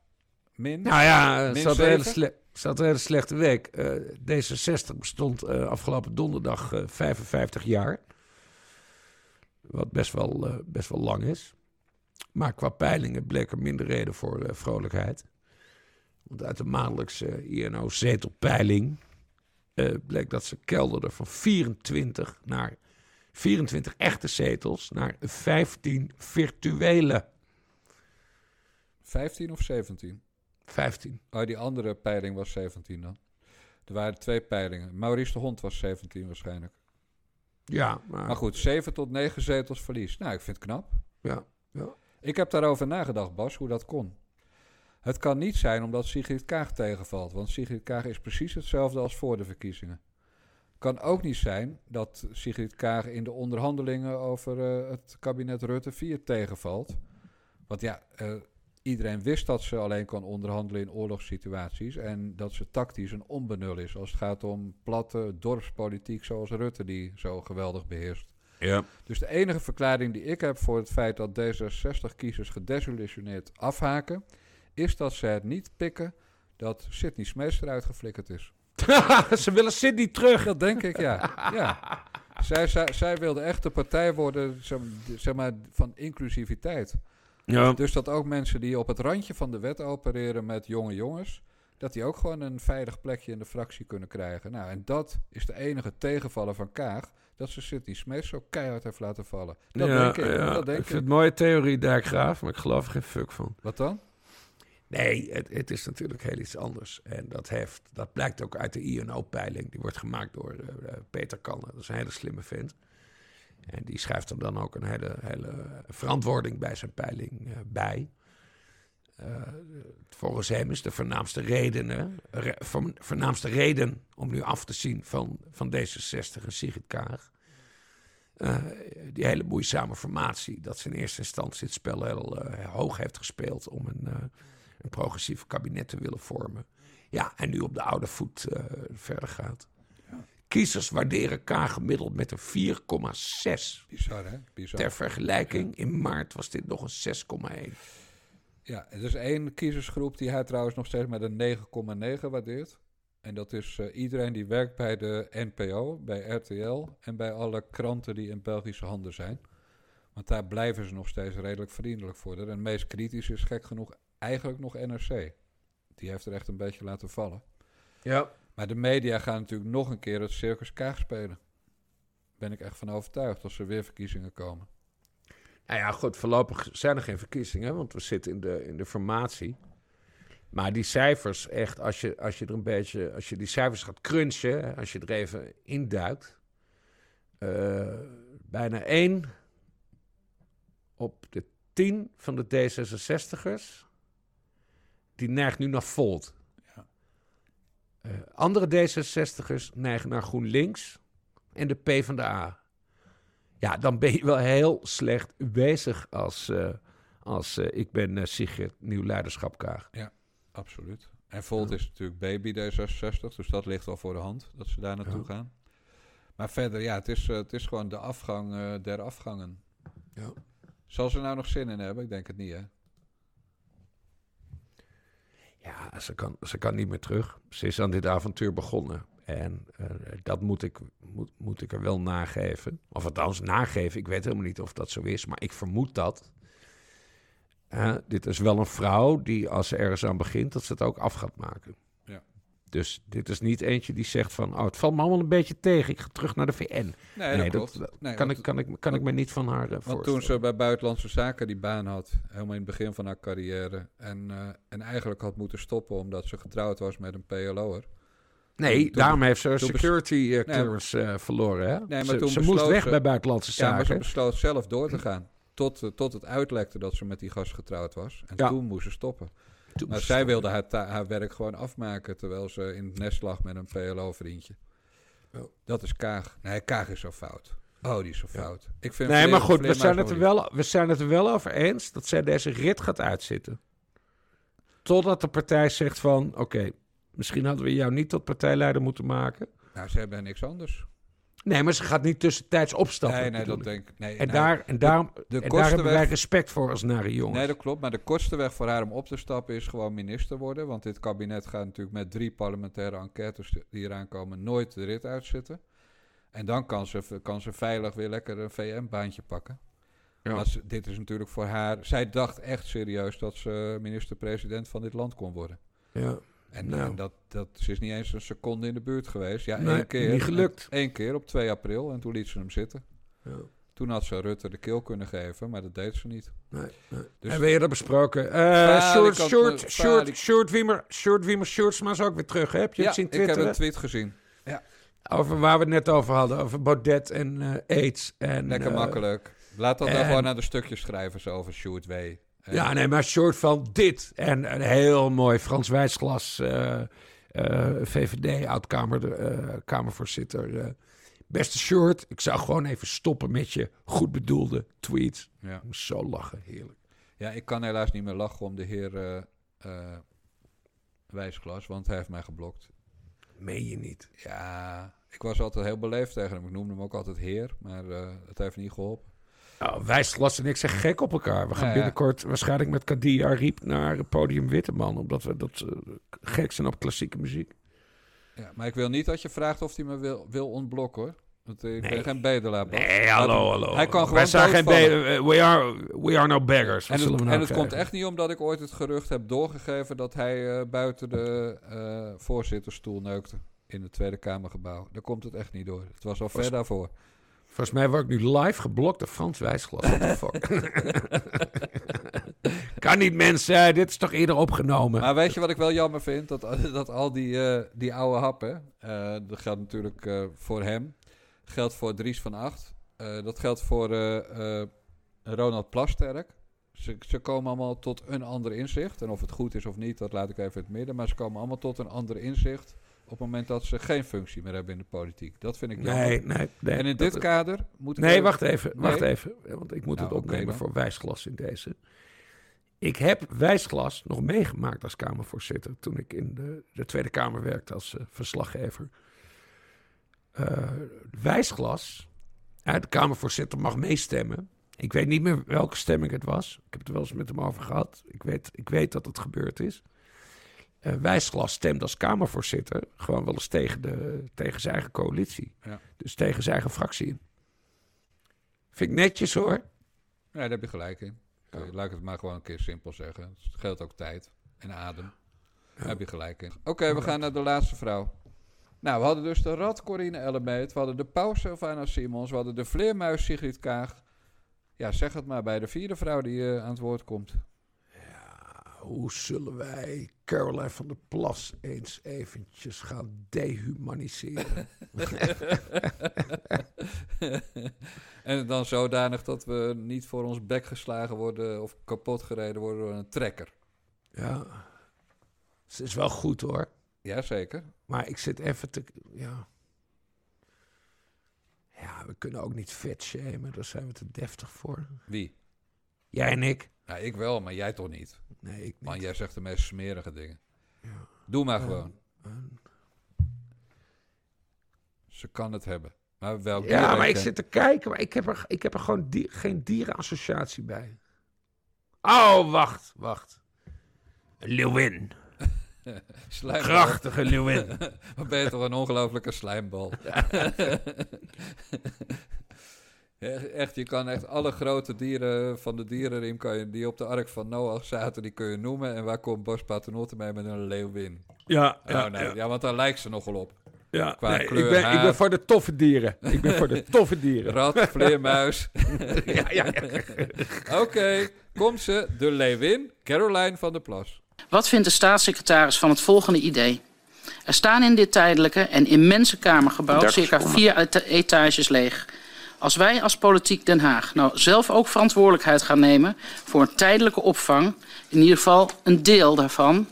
Min. Nou ja, het Min zat een hele, zeven? sle- het zat een hele slechte week. Eh, D66 bestond eh, afgelopen donderdag eh, 55 jaar. Wat best wel, eh, best wel lang is. Maar qua peilingen bleek er minder reden voor eh, vrolijkheid. Want uit de maandelijkse INO-zetelpeiling eh, bleek dat ze kelderden van 24 naar 24 echte zetels naar 15 virtuele. 15 of 17? 15. Oh, die andere peiling was 17 dan. Er waren twee peilingen. Maurice de Hond was 17 waarschijnlijk. Ja, maar, Maar goed, 7 tot 9 zetels verlies. Nou, ik vind het knap. Ja, ja. Ik heb daarover nagedacht, Bas, hoe dat kon. Het kan niet zijn omdat Sigrid Kaag tegenvalt, want Sigrid Kaag is precies hetzelfde als voor de verkiezingen. Kan ook niet zijn dat Sigrid Kaag in de onderhandelingen over eh, het kabinet Rutte 4 tegenvalt. Want ja, eh, iedereen wist dat ze alleen kan onderhandelen in oorlogssituaties en dat ze tactisch een onbenul is als het gaat om platte dorpspolitiek zoals Rutte die zo geweldig beheerst. ja. Dus de enige verklaring die ik heb voor het feit dat D66-kiezers gedesillusioneerd afhaken, is dat ze het niet pikken dat Sidney Smees eruit geflikkerd is. *laughs* Ze willen Sydney terug. Dat denk ik, ja. ja. *laughs* Zij, zij, zij wilde echt de partij worden zeg, zeg maar, van inclusiviteit. Ja. Dus dat ook mensen die op het randje van de wet opereren met jonge jongens, dat die ook gewoon een veilig plekje in de fractie kunnen krijgen. Nou, en dat is de enige tegenvaller van Kaag, dat ze Sidney Smees zo keihard heeft laten vallen. Dat ja, denk ik. ja. Dat denk ik ik. vind het een mooie theorie, Dijkgraaf, maar ik geloof er geen fuck van. Wat dan? Nee, het, het is natuurlijk heel iets anders. En dat, heeft, dat blijkt ook uit de INO-peiling. Die wordt gemaakt door eh, eh, Peter Kannen. Dat is een hele slimme vent. En die schrijft er dan ook een hele, hele verantwoording bij zijn peiling uh, bij. Volgens hem is de voornaamste, redenen, re, voornaamste reden om nu af te zien van, van D66 en Sigrid Kaag. Die hele moeizame formatie, dat ze in eerste instantie het spel heel hoog heeft gespeeld om een, een progressief kabinet te willen vormen. Ja, en nu op de oude voet verder gaat. Kiezers waarderen K gemiddeld met een 4,6. Bizar, hè? Bizar. Ter vergelijking, in maart was dit nog een 6,1. Ja, er is één kiezersgroep die hij trouwens nog steeds met een 9,9 waardeert. En dat is uh, iedereen die werkt bij de NPO, bij RTL en bij alle kranten die in Belgische handen zijn. Want daar blijven ze nog steeds redelijk vriendelijk voor. En het meest kritisch is gek genoeg eigenlijk nog NRC. Die heeft er echt een beetje laten vallen. Ja. Maar de media gaan natuurlijk nog een keer het Circus Kaag spelen. Ben ik echt van overtuigd als er weer verkiezingen komen. Nou ja, goed, voorlopig zijn er geen verkiezingen, want we zitten in de, in de formatie. Maar die cijfers, echt, als je, als je er een beetje, als je die cijfers gaat crunchen, als je er even induikt. Uh, bijna één op de tien van de D66'ers, die neigt nu naar Volt. Uh, andere D66'ers neigen naar GroenLinks en de P van de A. Ja, dan ben je wel heel slecht bezig als, uh, als uh, ik ben Sigrid Nieuw Leiderschap Kaag. Ja, absoluut. En Volt is natuurlijk baby D66, dus dat ligt al voor de hand dat ze daar naartoe ja. gaan. Maar verder, ja, het is, het is gewoon de afgang der afgangen. Ja. Zal ze nou nog zin in hebben? Ik denk het niet, hè? Ja, ze kan, ze kan niet meer terug. Ze is aan dit avontuur begonnen. En uh, dat moet ik, moet, moet ik er wel nageven. Of althans nageven, ik weet helemaal niet of dat zo is. Maar ik vermoed dat. Uh, dit is wel een vrouw die als ze ergens aan begint, dat ze het ook af gaat maken. Dus dit is niet eentje die zegt van, oh, het valt me allemaal een beetje tegen. Ik ga terug naar de VN. Nee, nee dat, dat nee, kan, ik, kan, ik, kan ik me niet van haar uh, Want voorstellen. toen ze bij Buitenlandse Zaken die baan had, helemaal in het begin van haar carrière... en, uh, en eigenlijk had moeten stoppen omdat ze getrouwd was met een PLO'er... Nee, toen, daarom heeft ze security uh, clearance nee, verloren. Hè? Nee, maar ze toen ze moest weg bij Buitenlandse Zaken. Ja, maar ze besloot zelf door te gaan. Tot, tot het uitlekte dat ze met die gast getrouwd was. En ja. toen moest ze stoppen. Toen maar zij wilde haar, haar, werk gewoon afmaken... terwijl ze in het nest lag met een PLO-vriendje. Oh. Dat is Kaag. Nee, Kaag is zo fout. Oh, die is zo fout. Ja. Ik vind nee, vleer, maar goed, we zijn, het er wel, we zijn het er wel over eens... dat zij deze rit gaat uitzitten. Totdat de partij zegt van... oké, okay, Misschien hadden we jou niet tot partijleider moeten maken. Nou, ze hebben niks anders. Nee, maar ze gaat niet tussentijds opstappen. Nee, nee, dat denk ik. Nee, en, daar, en, daarom, de, de en daar hebben wij respect voor als nare jongens. Nee, dat klopt. Maar de kortste weg voor haar om op te stappen is gewoon minister worden. Want dit kabinet gaat natuurlijk met drie parlementaire enquêtes die eraan komen nooit de rit uitzitten. En dan kan ze, kan ze veilig weer lekker een VM-baantje pakken. Ja. Maar ze, dit is natuurlijk voor haar... Zij dacht echt serieus dat ze minister-president van dit land kon worden. Ja. En, nou. en dat, dat ze is niet eens een seconde in de buurt geweest. Ja, nee, één keer. Niet gelukt. Eén keer op 2 april en toen liet ze hem zitten. Ja. Toen had ze Rutte de keel kunnen geven, maar dat deed ze niet. Nee, nee. Dus, Hebben we eerder besproken. Uh, short, short, short, short, Wiemer, short Wiemer, Shortsma is ook weer terug. Hè? Heb je ja, het zien ik heb een tweet gezien. Ja. Over waar we het net over hadden, over Baudet en uh, AIDS. En, Lekker uh, makkelijk. Laat dat en, dan gewoon naar de stukjes schrijven zo over Sjoerd W. Ja, nee, maar short van dit. En een heel mooi Frans Wijsglas... Uh, uh, VVD, oud-kamervoorzitter. Uh, beste short, ik zou gewoon even stoppen met je goed bedoelde tweets. Ja. Zo lachen, heerlijk. Ja, ik kan helaas niet meer lachen om de heer Wijsglas, want hij heeft mij geblokt. Meen je niet? Ja, ik was altijd heel beleefd tegen hem. Ik noemde hem ook altijd heer, maar het heeft niet geholpen. Nou, Wijsglas en ik zijn gek op elkaar. We gaan ja, ja. binnenkort waarschijnlijk met Kadia Riep naar het podium Witteman. Omdat we dat uh, gek zijn op klassieke muziek. Ja, maar ik wil niet dat je vraagt of hij me wil, wil ontblokken hoor. Want ik nee. ben geen bedelaar. Nee, hallo, hallo. Hij kan gewoon Wij zijn geen be we, are, we are no. En het, nou en het komt echt niet omdat ik ooit het gerucht heb doorgegeven... dat hij uh, buiten de uh, voorzittersstoel neukte in het Tweede Kamergebouw. Daar komt het echt niet door. Het was al ver daarvoor. Volgens mij word ik nu live geblokt door Frans Wijsglas. *laughs* Kan niet, mensen. Dit is toch eerder opgenomen. Maar weet je wat ik wel jammer vind? Dat, dat al die, uh, die oude happen... Uh, dat geldt natuurlijk uh, voor hem. Geldt voor Dries van Acht. Eh, dat geldt voor eh, eh, Ronald Plasterk. Ze, ze komen allemaal tot een ander inzicht. En of het goed is of niet, dat laat ik even in het midden. Maar ze komen allemaal tot een ander inzicht op het moment dat ze geen functie meer hebben in de politiek. Dat vind ik jammer. Nee, nee, nee. en in dit kader moet ik Nee, wacht even, wacht even. Want ik moet Nou, het oké opnemen voor wijsglas in deze. Ik heb wijsglas nog meegemaakt als Kamervoorzitter... toen ik in de, de Tweede Kamer werkte als eh, verslaggever. Eh, wijsglas, ja, de Kamervoorzitter mag meestemmen. Ik weet niet meer welke stemming het was. Ik heb het er wel eens met hem over gehad. Ik weet, ik weet dat het gebeurd is. Eh, wijsglas stemt als Kamervoorzitter gewoon wel eens tegen, de, tegen zijn eigen coalitie. Ja. Dus tegen zijn eigen fractie in. Vind ik netjes hoor. Ja, daar heb je gelijk in. Oké, Laat ik het maar gewoon een keer simpel zeggen. Het geldt ook tijd en adem. Daar heb je gelijk in. Oké, we gaan naar de laatste vrouw. Nou, we hadden dus de rat Corine Ellemeet. We hadden de pauw Sylvana Simons. We hadden de vleermuis Sigrid Kaag. Ja, zeg het maar bij de vierde vrouw die eh, aan het woord komt. Hoe zullen wij Caroline van der Plas eens eventjes gaan dehumaniseren? *laughs* en dan zodanig dat we niet voor ons bek geslagen worden of kapot gereden worden door een trekker. ja, ze is wel goed hoor. Jazeker. Maar ik zit even te... Ja. ja, we kunnen ook niet vet shamen. Daar zijn we te deftig voor. Wie? Jij en ik? Nou, ik wel, maar jij toch niet. Nee, ik Man, niet. jij zegt de meest smerige dingen. Ja. Doe maar gewoon. Ze kan het hebben. Maar welk dier Ja, maar ik zit te kijken, maar ik heb er, ik heb er gewoon di- geen dierenassociatie bij. Oh, wacht, wacht. Een leeuwin. *laughs* Krachtige leeuwin. *laughs* Wat ben je toch een ongelofelijke slijmbal. *laughs* Echt, je kan echt alle grote dieren van de dierenriem kan je, die op de ark van Noach zaten, die kun je noemen. En waar komt Bas Paternotte mee met een leeuwin? Ja, Ja, nee, ja. want daar lijkt ze nogal op. ja. qua Nee, kleur, ik, ben, ik ben voor de toffe dieren. Ik ben voor de *laughs* toffe dieren. Rat, vleermuis. *laughs* *laughs* ja, ja, ja. Oké, komt ze, de leeuwin, Caroline van der Plas. Wat vindt de staatssecretaris van het volgende idee? Er staan in dit tijdelijke en immense kamergebouw circa vier eta- etages leeg. Als wij als politiek Den Haag nou zelf ook verantwoordelijkheid gaan nemen voor een tijdelijke opvang, in ieder geval een deel daarvan,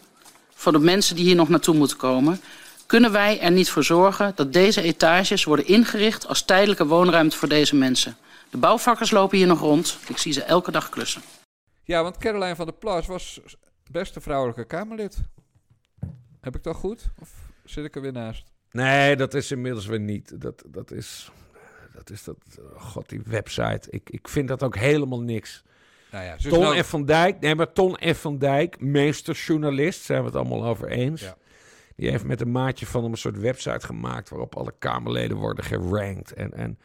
voor de mensen die hier nog naartoe moeten komen, kunnen wij er niet voor zorgen dat deze etages worden ingericht als tijdelijke woonruimte voor deze mensen. De bouwvakkers lopen hier nog rond. Ik zie ze elke dag klussen. Ja, want Caroline van der Plas was beste vrouwelijke Kamerlid. Heb ik dat goed? Of zit ik er weer naast? Nee, dat is inmiddels weer niet. Dat, dat is... Dat is dat... oh God, die website. Ik, ik vind dat ook helemaal niks. Nou ja, Ton nou- F. van Dijk, nee, maar Ton F. van Dijk, meesterjournalist, zijn we het allemaal over eens. Ja. Die heeft met een maatje van hem een soort website gemaakt waarop alle Kamerleden worden gerankt. En, en,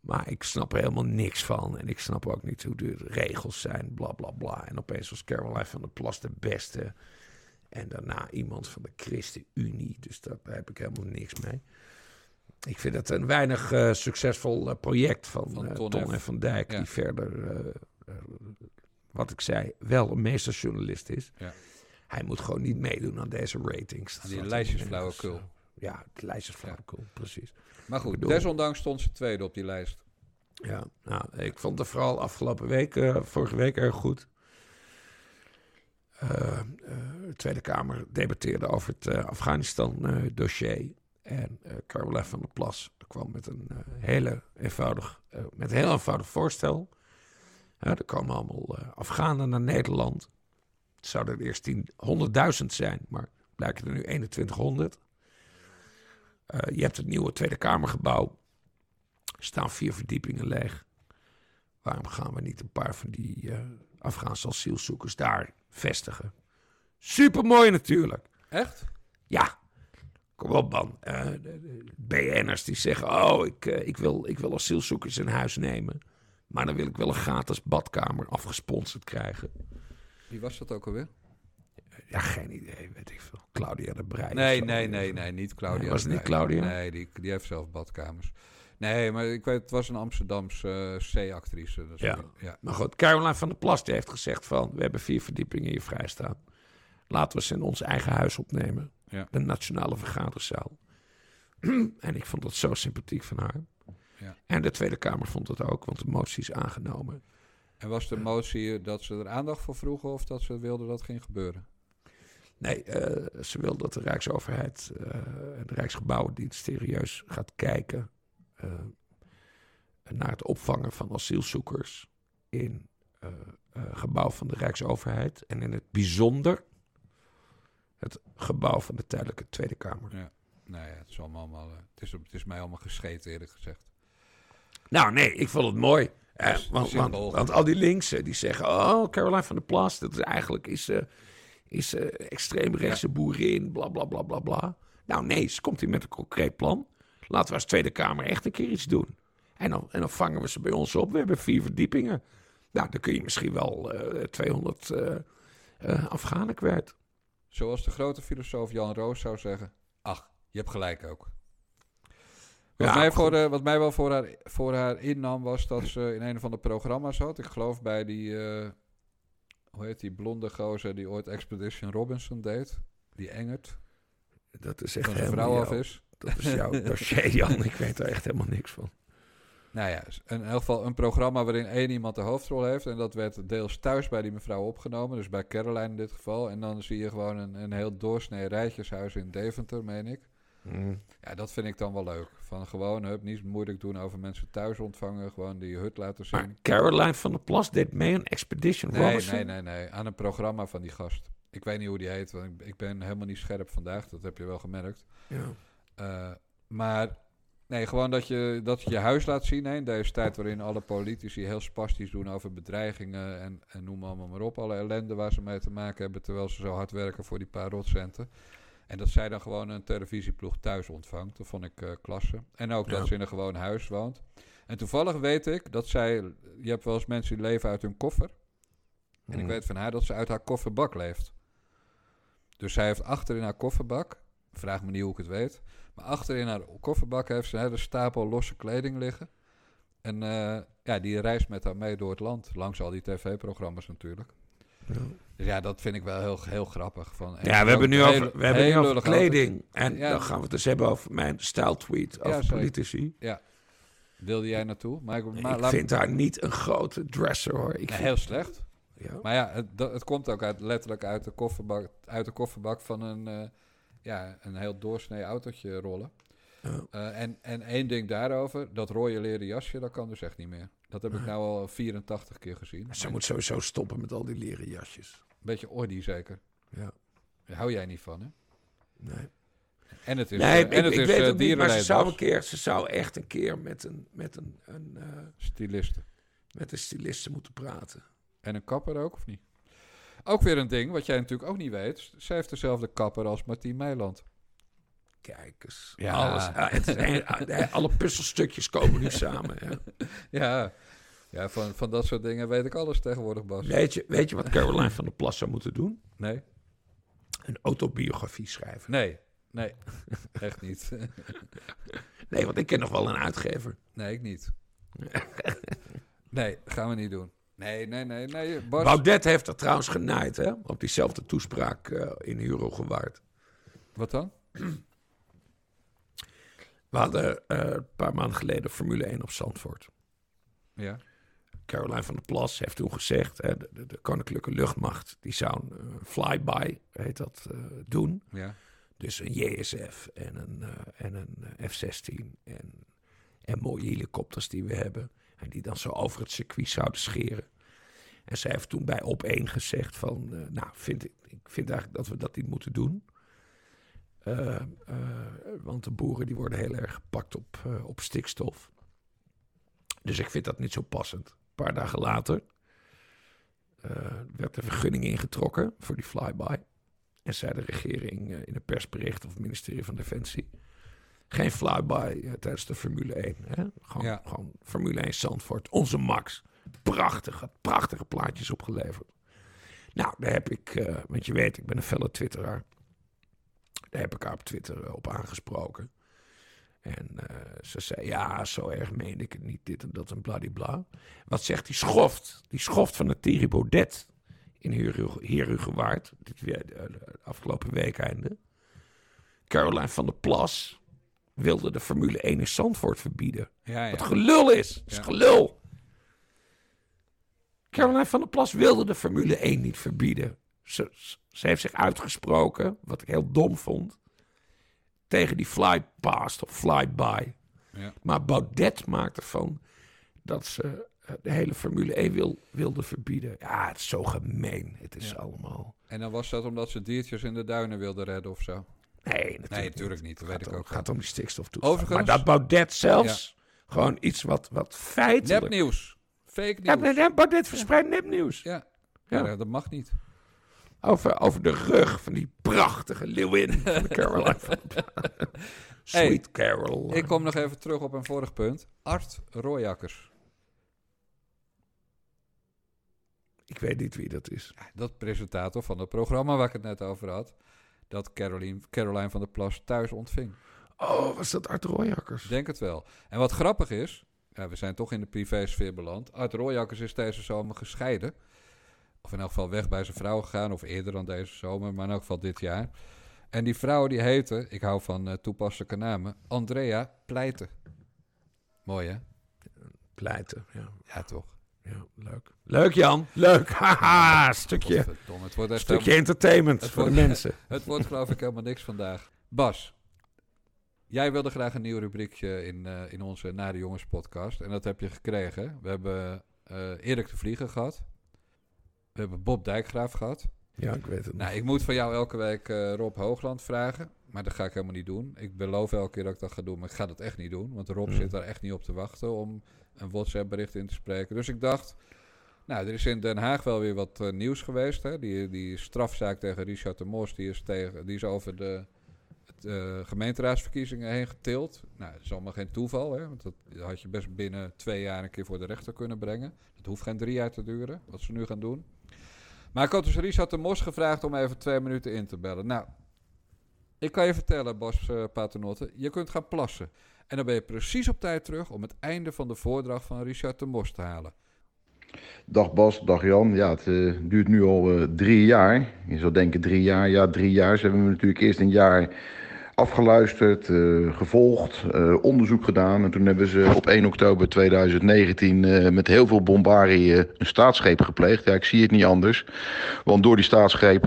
maar ik snap er helemaal niks van. En ik snap ook niet hoe de regels zijn, bla bla bla. En opeens was Caroline van der Plas de beste. En daarna iemand van de ChristenUnie. Dus daar heb ik helemaal niks mee. Ik vind het een weinig eh, succesvol eh, project van, Van eh, Ton en Van Dijk. Ja. Die verder, wat ik zei, wel een meesterjournalist is. Ja. Hij moet gewoon niet meedoen aan deze ratings. Dat Die lijstjes flauwekul. Ja, de lijstjes flauwekul, precies. Maar goed, bedoel- desondanks stond ze tweede op die lijst. Ja, nou, ik vond het vooral afgelopen week, vorige week erg goed. De Tweede Kamer debatteerde over het Afghanistan-dossier. En Caroline van der Plas kwam met een eh, hele eenvoudig, eh, met een heel eenvoudig voorstel. Er komen allemaal Afghanen naar Nederland. Het zouden er eerst 10 100.000 zijn, maar blijken er nu 2100. Eh, je hebt het nieuwe Tweede Kamergebouw. Er staan vier verdiepingen leeg. Waarom gaan we niet een paar van die Afghaanse asielzoekers daar vestigen? Supermooi natuurlijk. Echt? Ja, kom op man. Eh, BN'ers die zeggen, oh, ik, eh, ik, wil, ik wil asielzoekers in huis nemen. Maar dan wil ik wel een gratis badkamer afgesponsord krijgen. Wie was dat ook alweer? Ja, geen idee, weet ik veel. Claudia de Breij. Nee, nee, nee, nee, niet Claudia. Nee, was het niet Claudia? Nee, die, die heeft zelf badkamers. Nee, maar ik weet, het was een Amsterdamse eh, C-actrice. Dus Ja. ja. Maar goed, Caroline van der Plas die heeft gezegd van... we hebben vier verdiepingen hier vrijstaan. Laten we ze in ons eigen huis opnemen. Ja. De Nationale Vergaderzaal. *clears throat* en ik vond dat zo sympathiek van haar. Ja. En de Tweede Kamer vond het ook, want de motie is aangenomen. En was de motie dat ze er aandacht voor vroegen of dat ze wilden dat ging gebeuren? Nee, uh, ze wil dat de Rijksoverheid uh, de Rijksgebouwendienst serieus gaat kijken uh, naar het opvangen van asielzoekers in gebouw van de Rijksoverheid. En in het bijzonder het gebouw van de tijdelijke Tweede Kamer. Ja, nou ja, het is, allemaal, het is, het is mij allemaal gescheten eerlijk gezegd. Nou nee, ik vond het mooi. want, want, want, al die linksen die zeggen, oh, Caroline van der Plas, dat is eigenlijk is... Uh, is uh, extreemrechtse ja. boerin, bla bla bla bla bla. Nou nee, ze komt hier met een concreet plan. Laten we als Tweede Kamer echt een keer iets doen. En dan, en dan vangen we ze bij ons op. We hebben vier verdiepingen. Nou, dan kun je misschien wel uh, 200 uh, Afghanen kwijt. Zoals de grote filosoof Jan Roos zou zeggen: Ach, je hebt gelijk ook. Wat, ja, mij, voor, uh, wat mij wel voor haar, voor haar innam was dat ze in een van de programma's had. Ik geloof bij die, uh, hoe heet die blonde gozer die ooit Expedition Robinson deed. Die Engert. Dat is echt een vrouw af is. Dat is jouw dossier, Jan. Ik weet er echt helemaal niks van. Nou ja, in elk geval een programma waarin één iemand de hoofdrol heeft. En dat werd deels thuis bij die mevrouw opgenomen. Dus bij Caroline in dit geval. En dan zie je gewoon een, een heel doorsnee rijtjeshuis in Deventer, meen ik. Mm. Ja, dat vind ik dan wel leuk. Van gewoon, hup, niet moeilijk doen over mensen thuis ontvangen. Gewoon die hut laten zien. Maar Caroline van der Plas deed mee aan Expedition nee, Robinson? Nee, nee, nee. Aan een programma van die gast. Ik weet niet hoe die heet, want ik, ik ben helemaal niet scherp vandaag. Dat heb je wel gemerkt. Ja. Uh, maar nee, gewoon dat je, dat je je huis laat zien. Hè, in deze tijd waarin alle politici heel spastisch doen over bedreigingen. En, en noem allemaal maar op. Alle ellende waar ze mee te maken hebben. Terwijl ze zo hard werken voor die paar rotcenten. En dat zij dan gewoon een televisieploeg thuis ontvangt. Dat vond ik uh, klasse. En ook dat ze in een gewoon huis woont. En toevallig weet ik dat zij... Je hebt wel eens mensen die leven uit hun koffer. En ik mm. weet van haar dat ze uit haar kofferbak leeft. Dus zij heeft achter in haar kofferbak... Vraag me niet hoe ik het weet. Maar achter in haar kofferbak heeft ze een hele stapel losse kleding liggen. En uh, ja, die reist met haar mee door het land. Langs al die tv-programma's natuurlijk. Ja. Dus ja, dat vind ik wel heel, heel grappig. Van, ja, we hebben nu over, we hebben nu over kleding. En dan gaan we het dus hebben over mijn stijl-tweet over politici. Ja. Wilde jij naartoe? Maar ik, maar, ik vind haar niet een grote dresser hoor. Ik nee, heel slecht. Ja. Maar ja, het, het komt ook uit, letterlijk uit de kofferbak, uit de kofferbak van een, uh, ja, een heel doorsnee autootje rollen. Uh, en, en één ding daarover, dat rode leren jasje, dat kan dus echt niet meer. Dat heb ik nou al 84 keer gezien. Ze moet sowieso stoppen met al die leren jasjes. Beetje ordy zeker. Ja. Daar hou jij niet van, hè? Nee. En het is, nee, uh, en het ik is weet uh, het niet, maar ze zou, een keer, ze zou echt een keer met een, met een, een uh, styliste. Met een styliste moeten praten. En een kapper ook, of niet? Ook weer een ding, wat jij natuurlijk ook niet weet. Zij heeft dezelfde kapper als Martien Meiland. Kijk eens. Ja. Alles, het, alle puzzelstukjes komen nu samen. Ja. *laughs* ja. Ja, van, van dat soort dingen weet ik alles tegenwoordig, Bas. Weet je, weet je wat Caroline van der Plas zou moeten doen? Nee. Een autobiografie schrijven. Nee, nee, *laughs* echt niet. *laughs* nee, want ik ken nog wel een uitgever. Nee, ik niet. nee, gaan we niet doen. Nee, nee, nee, nee. Baudet heeft er trouwens genaaid, hè? Op diezelfde toespraak uh, in Euro gewaard. Wat dan? We hadden uh, een paar maanden geleden Formule 1 op Zandvoort. Ja. Caroline van der Plas heeft toen gezegd, hè, de, de, Koninklijke Luchtmacht, die zou een uh, flyby, heet dat, doen. Ja. Dus een JSF en een, en een F-16 en, en mooie helikopters die we hebben. En die dan zo over het circuit zouden scheren. En zij heeft toen bij op één gezegd van, nou, vind ik, vind eigenlijk dat we dat niet moeten doen. want de boeren die worden heel erg gepakt op, op stikstof. Dus ik vind dat niet zo passend. Een paar dagen later werd de vergunning ingetrokken voor die flyby. En zei de regering in een persbericht of het ministerie van Defensie... geen flyby uh, tijdens de Formule 1. Hè? Gewoon, ja. gewoon Formule 1 Zandvoort. Onze Max. Prachtige, prachtige plaatjes opgeleverd. Nou, daar heb ik, want je weet, ik ben een felle twitteraar. Daar heb ik haar op Twitter op aangesproken. En uh, ze zei, ja, zo erg meende ik het niet, dit en dat en bladibla. Wat zegt die schoft? Die schoft van het Thierry Baudet in Herugewaard, dit weer de, afgelopen week einde. Caroline van der Plas, wilde de Formule 1 in Zandvoort verbieden. Ja, Wat ja. gelul is. Dat is Ja. gelul. Caroline van der Plas wilde de Formule 1 niet verbieden. Ze, ze heeft zich uitgesproken, wat ik heel dom vond, tegen die fly past of fly by. Ja. Maar Baudet maakt ervan dat ze eh, de hele Formule 1 wil, wilde verbieden. Ja, het is zo gemeen. Het is Ja. allemaal... En dan was dat omdat ze diertjes in de duinen wilden redden of zo. Nee, natuurlijk, Nee, natuurlijk niet. Dat weet Het ik gaat, ook om, gaat om die stikstoftoestand. Overigens- Maar dat Baudet zelfs gewoon iets wat, wat feitelijk... Nepnieuws. Fake nieuws. maar Baudet verspreidt nepnieuws. Ja. Ja. Ja, dat mag niet. Over, over de rug van die prachtige leeuwin van de Caroline van. *laughs* Sweet Carol. Ik kom nog even terug op een vorig punt. Art Royakkers. Ik weet niet wie dat is. Dat presentator van het programma waar ik het net over had. Dat Caroline, Caroline van der Plas thuis ontving. Oh, was dat Art Rooijakkers? Ik denk het wel. En wat grappig is, ja, we zijn toch in de privésfeer beland. Art Royakkers is deze zomer gescheiden. Of in elk geval weg bij zijn vrouw gegaan, of eerder dan deze zomer, maar in elk geval dit jaar. En die vrouw die heette, ik hou van eh, toepasselijke namen, Andrea Pleiten. Mooi hè? Pleiten, ja. Ja toch? Ja. Leuk. Leuk Jan, leuk. *laughs* Haha, stukje, Godverdomme, het wordt echt stukje entertainment Het voor de mensen. *laughs* Het wordt geloof ik helemaal niks vandaag. Bas, jij wilde graag een nieuw rubriekje in, eh, in onze Nare Jongens podcast. En dat heb je gekregen. We hebben eh Erik de Vlieger gehad. We hebben Bob Dijkgraaf gehad. Ja, ik weet het Nou, ik moet van jou elke week eh, Rob Hoogland vragen. Maar dat ga ik helemaal niet doen. Ik beloof elke keer dat ik dat ga doen, maar ik ga dat echt niet doen. Want Rob Hmm. zit daar echt niet op te wachten om een WhatsApp bericht in te spreken. Dus ik dacht, nou, er is in Den Haag wel weer wat eh, nieuws geweest. Hè? Die, die strafzaak tegen Richard de Mos, die is, tegen, die is over de het, eh, gemeenteraadsverkiezingen heen getild. Nou, dat is allemaal geen toeval, hè? want dat had je best binnen twee jaar een keer voor de rechter kunnen brengen. Het hoeft geen drie jaar te duren, wat ze nu gaan doen. Maar ik had dus Richard de Mos gevraagd om even twee minuten in te bellen. Nou, ik kan je vertellen, Bas uh, Paternotte, je kunt gaan plassen. En dan ben je precies op tijd terug om het einde van de voordracht van Richard de Mos te halen. Dag Bas, dag Jan. Ja, het uh, duurt nu al uh, drie jaar. Je zou denken drie jaar. Ja, drie jaar. Ze hebben natuurlijk eerst een jaar afgeluisterd, gevolgd, onderzoek gedaan. En toen hebben ze op 1 oktober 2019 met heel veel bombarie een staatsgreep gepleegd. Ja, ik zie het niet anders. Want door die staatsgreep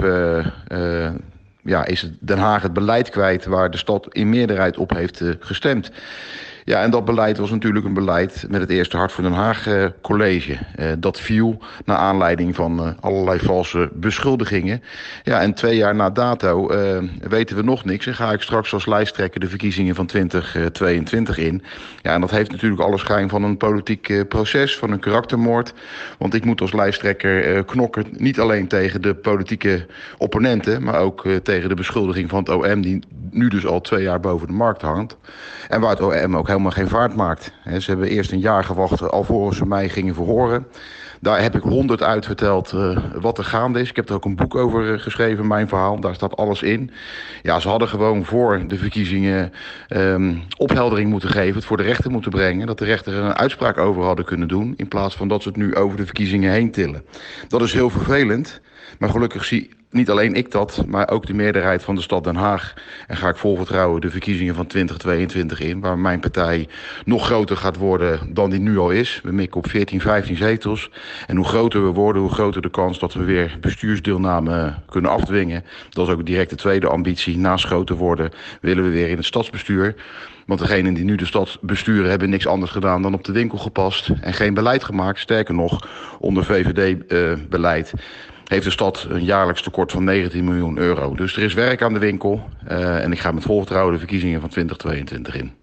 ja, is Den Haag het beleid kwijt waar de stad in meerderheid op heeft gestemd. Ja, en dat beleid was natuurlijk een beleid met het eerste Hart voor Den Haag uh, college. Uh, dat viel naar aanleiding van uh, allerlei valse beschuldigingen. Ja, en twee jaar na dato weten we nog niks. En ga ik straks als lijsttrekker de verkiezingen van 2022 in. Ja, en dat heeft natuurlijk alle schijn van een politiek proces, van een karaktermoord. Want ik moet als lijsttrekker knokken niet alleen tegen de politieke opponenten... maar ook tegen de beschuldiging van het OM... die nu dus al twee jaar boven de markt hangt. En waar het OM ook helemaal geen vaart maakt. Ze hebben eerst een jaar gewacht alvorens ze mij gingen verhoren. Daar heb ik honderd uitverteld uh, wat er gaande is. Ik heb er ook een boek over uh, geschreven, mijn verhaal. Daar staat alles in. Ja, ze hadden gewoon voor de verkiezingen um, opheldering moeten geven. Het voor de rechter moeten brengen. Dat de rechter er een uitspraak over hadden kunnen doen. In plaats van dat ze het nu over de verkiezingen heen tillen. Dat is heel vervelend. Maar gelukkig zie niet alleen ik dat, maar ook de meerderheid van de stad Den Haag. En ga ik vol vertrouwen de verkiezingen van 2022 in, waar mijn partij nog groter gaat worden dan die nu al is. We mikken op 14, 15 zetels. En hoe groter we worden, hoe groter de kans dat we weer bestuursdeelname kunnen afdwingen. Dat is ook direct de tweede ambitie. Naast groter worden willen we weer in het stadsbestuur. Want degenen die nu de stad besturen hebben niks anders gedaan dan op de winkel gepast en geen beleid gemaakt. Sterker nog, onder VVD-beleid uh, heeft de stad een jaarlijks tekort van 19 miljoen euro. Dus er is werk aan de winkel uh, en ik ga met vol vertrouwen de verkiezingen van 2022 in.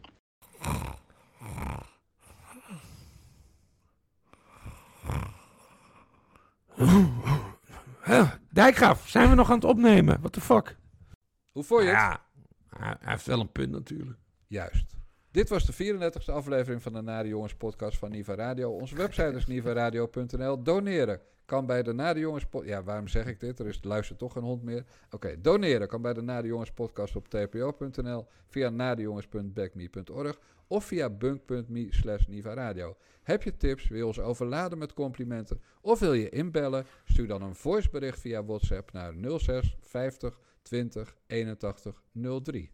Huh, Dijkgraaf, zijn we nog aan het opnemen? What the fuck? Hoe vond je het? Ja, hij heeft wel een punt natuurlijk. Juist. Dit was de 34e aflevering van de Nare Jongens podcast van Niva Radio. Onze website is nivaradio.nl. Doneren kan bij de Nare Jongens podcast... Ja, waarom zeg ik dit? Er is luistert toch geen hond meer. Oké, doneren kan bij de Nare Jongens podcast op tpo.nl, via nadejongens.backme.org of via bunk.me slash nivaradio. Heb je tips, wil je ons overladen met complimenten of wil je inbellen? Stuur dan een voicebericht via WhatsApp naar 06 50 20 81 03.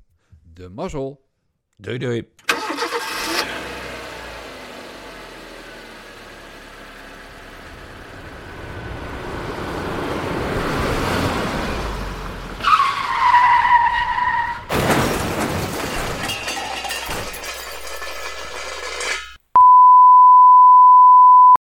De mazzel! Doei doei.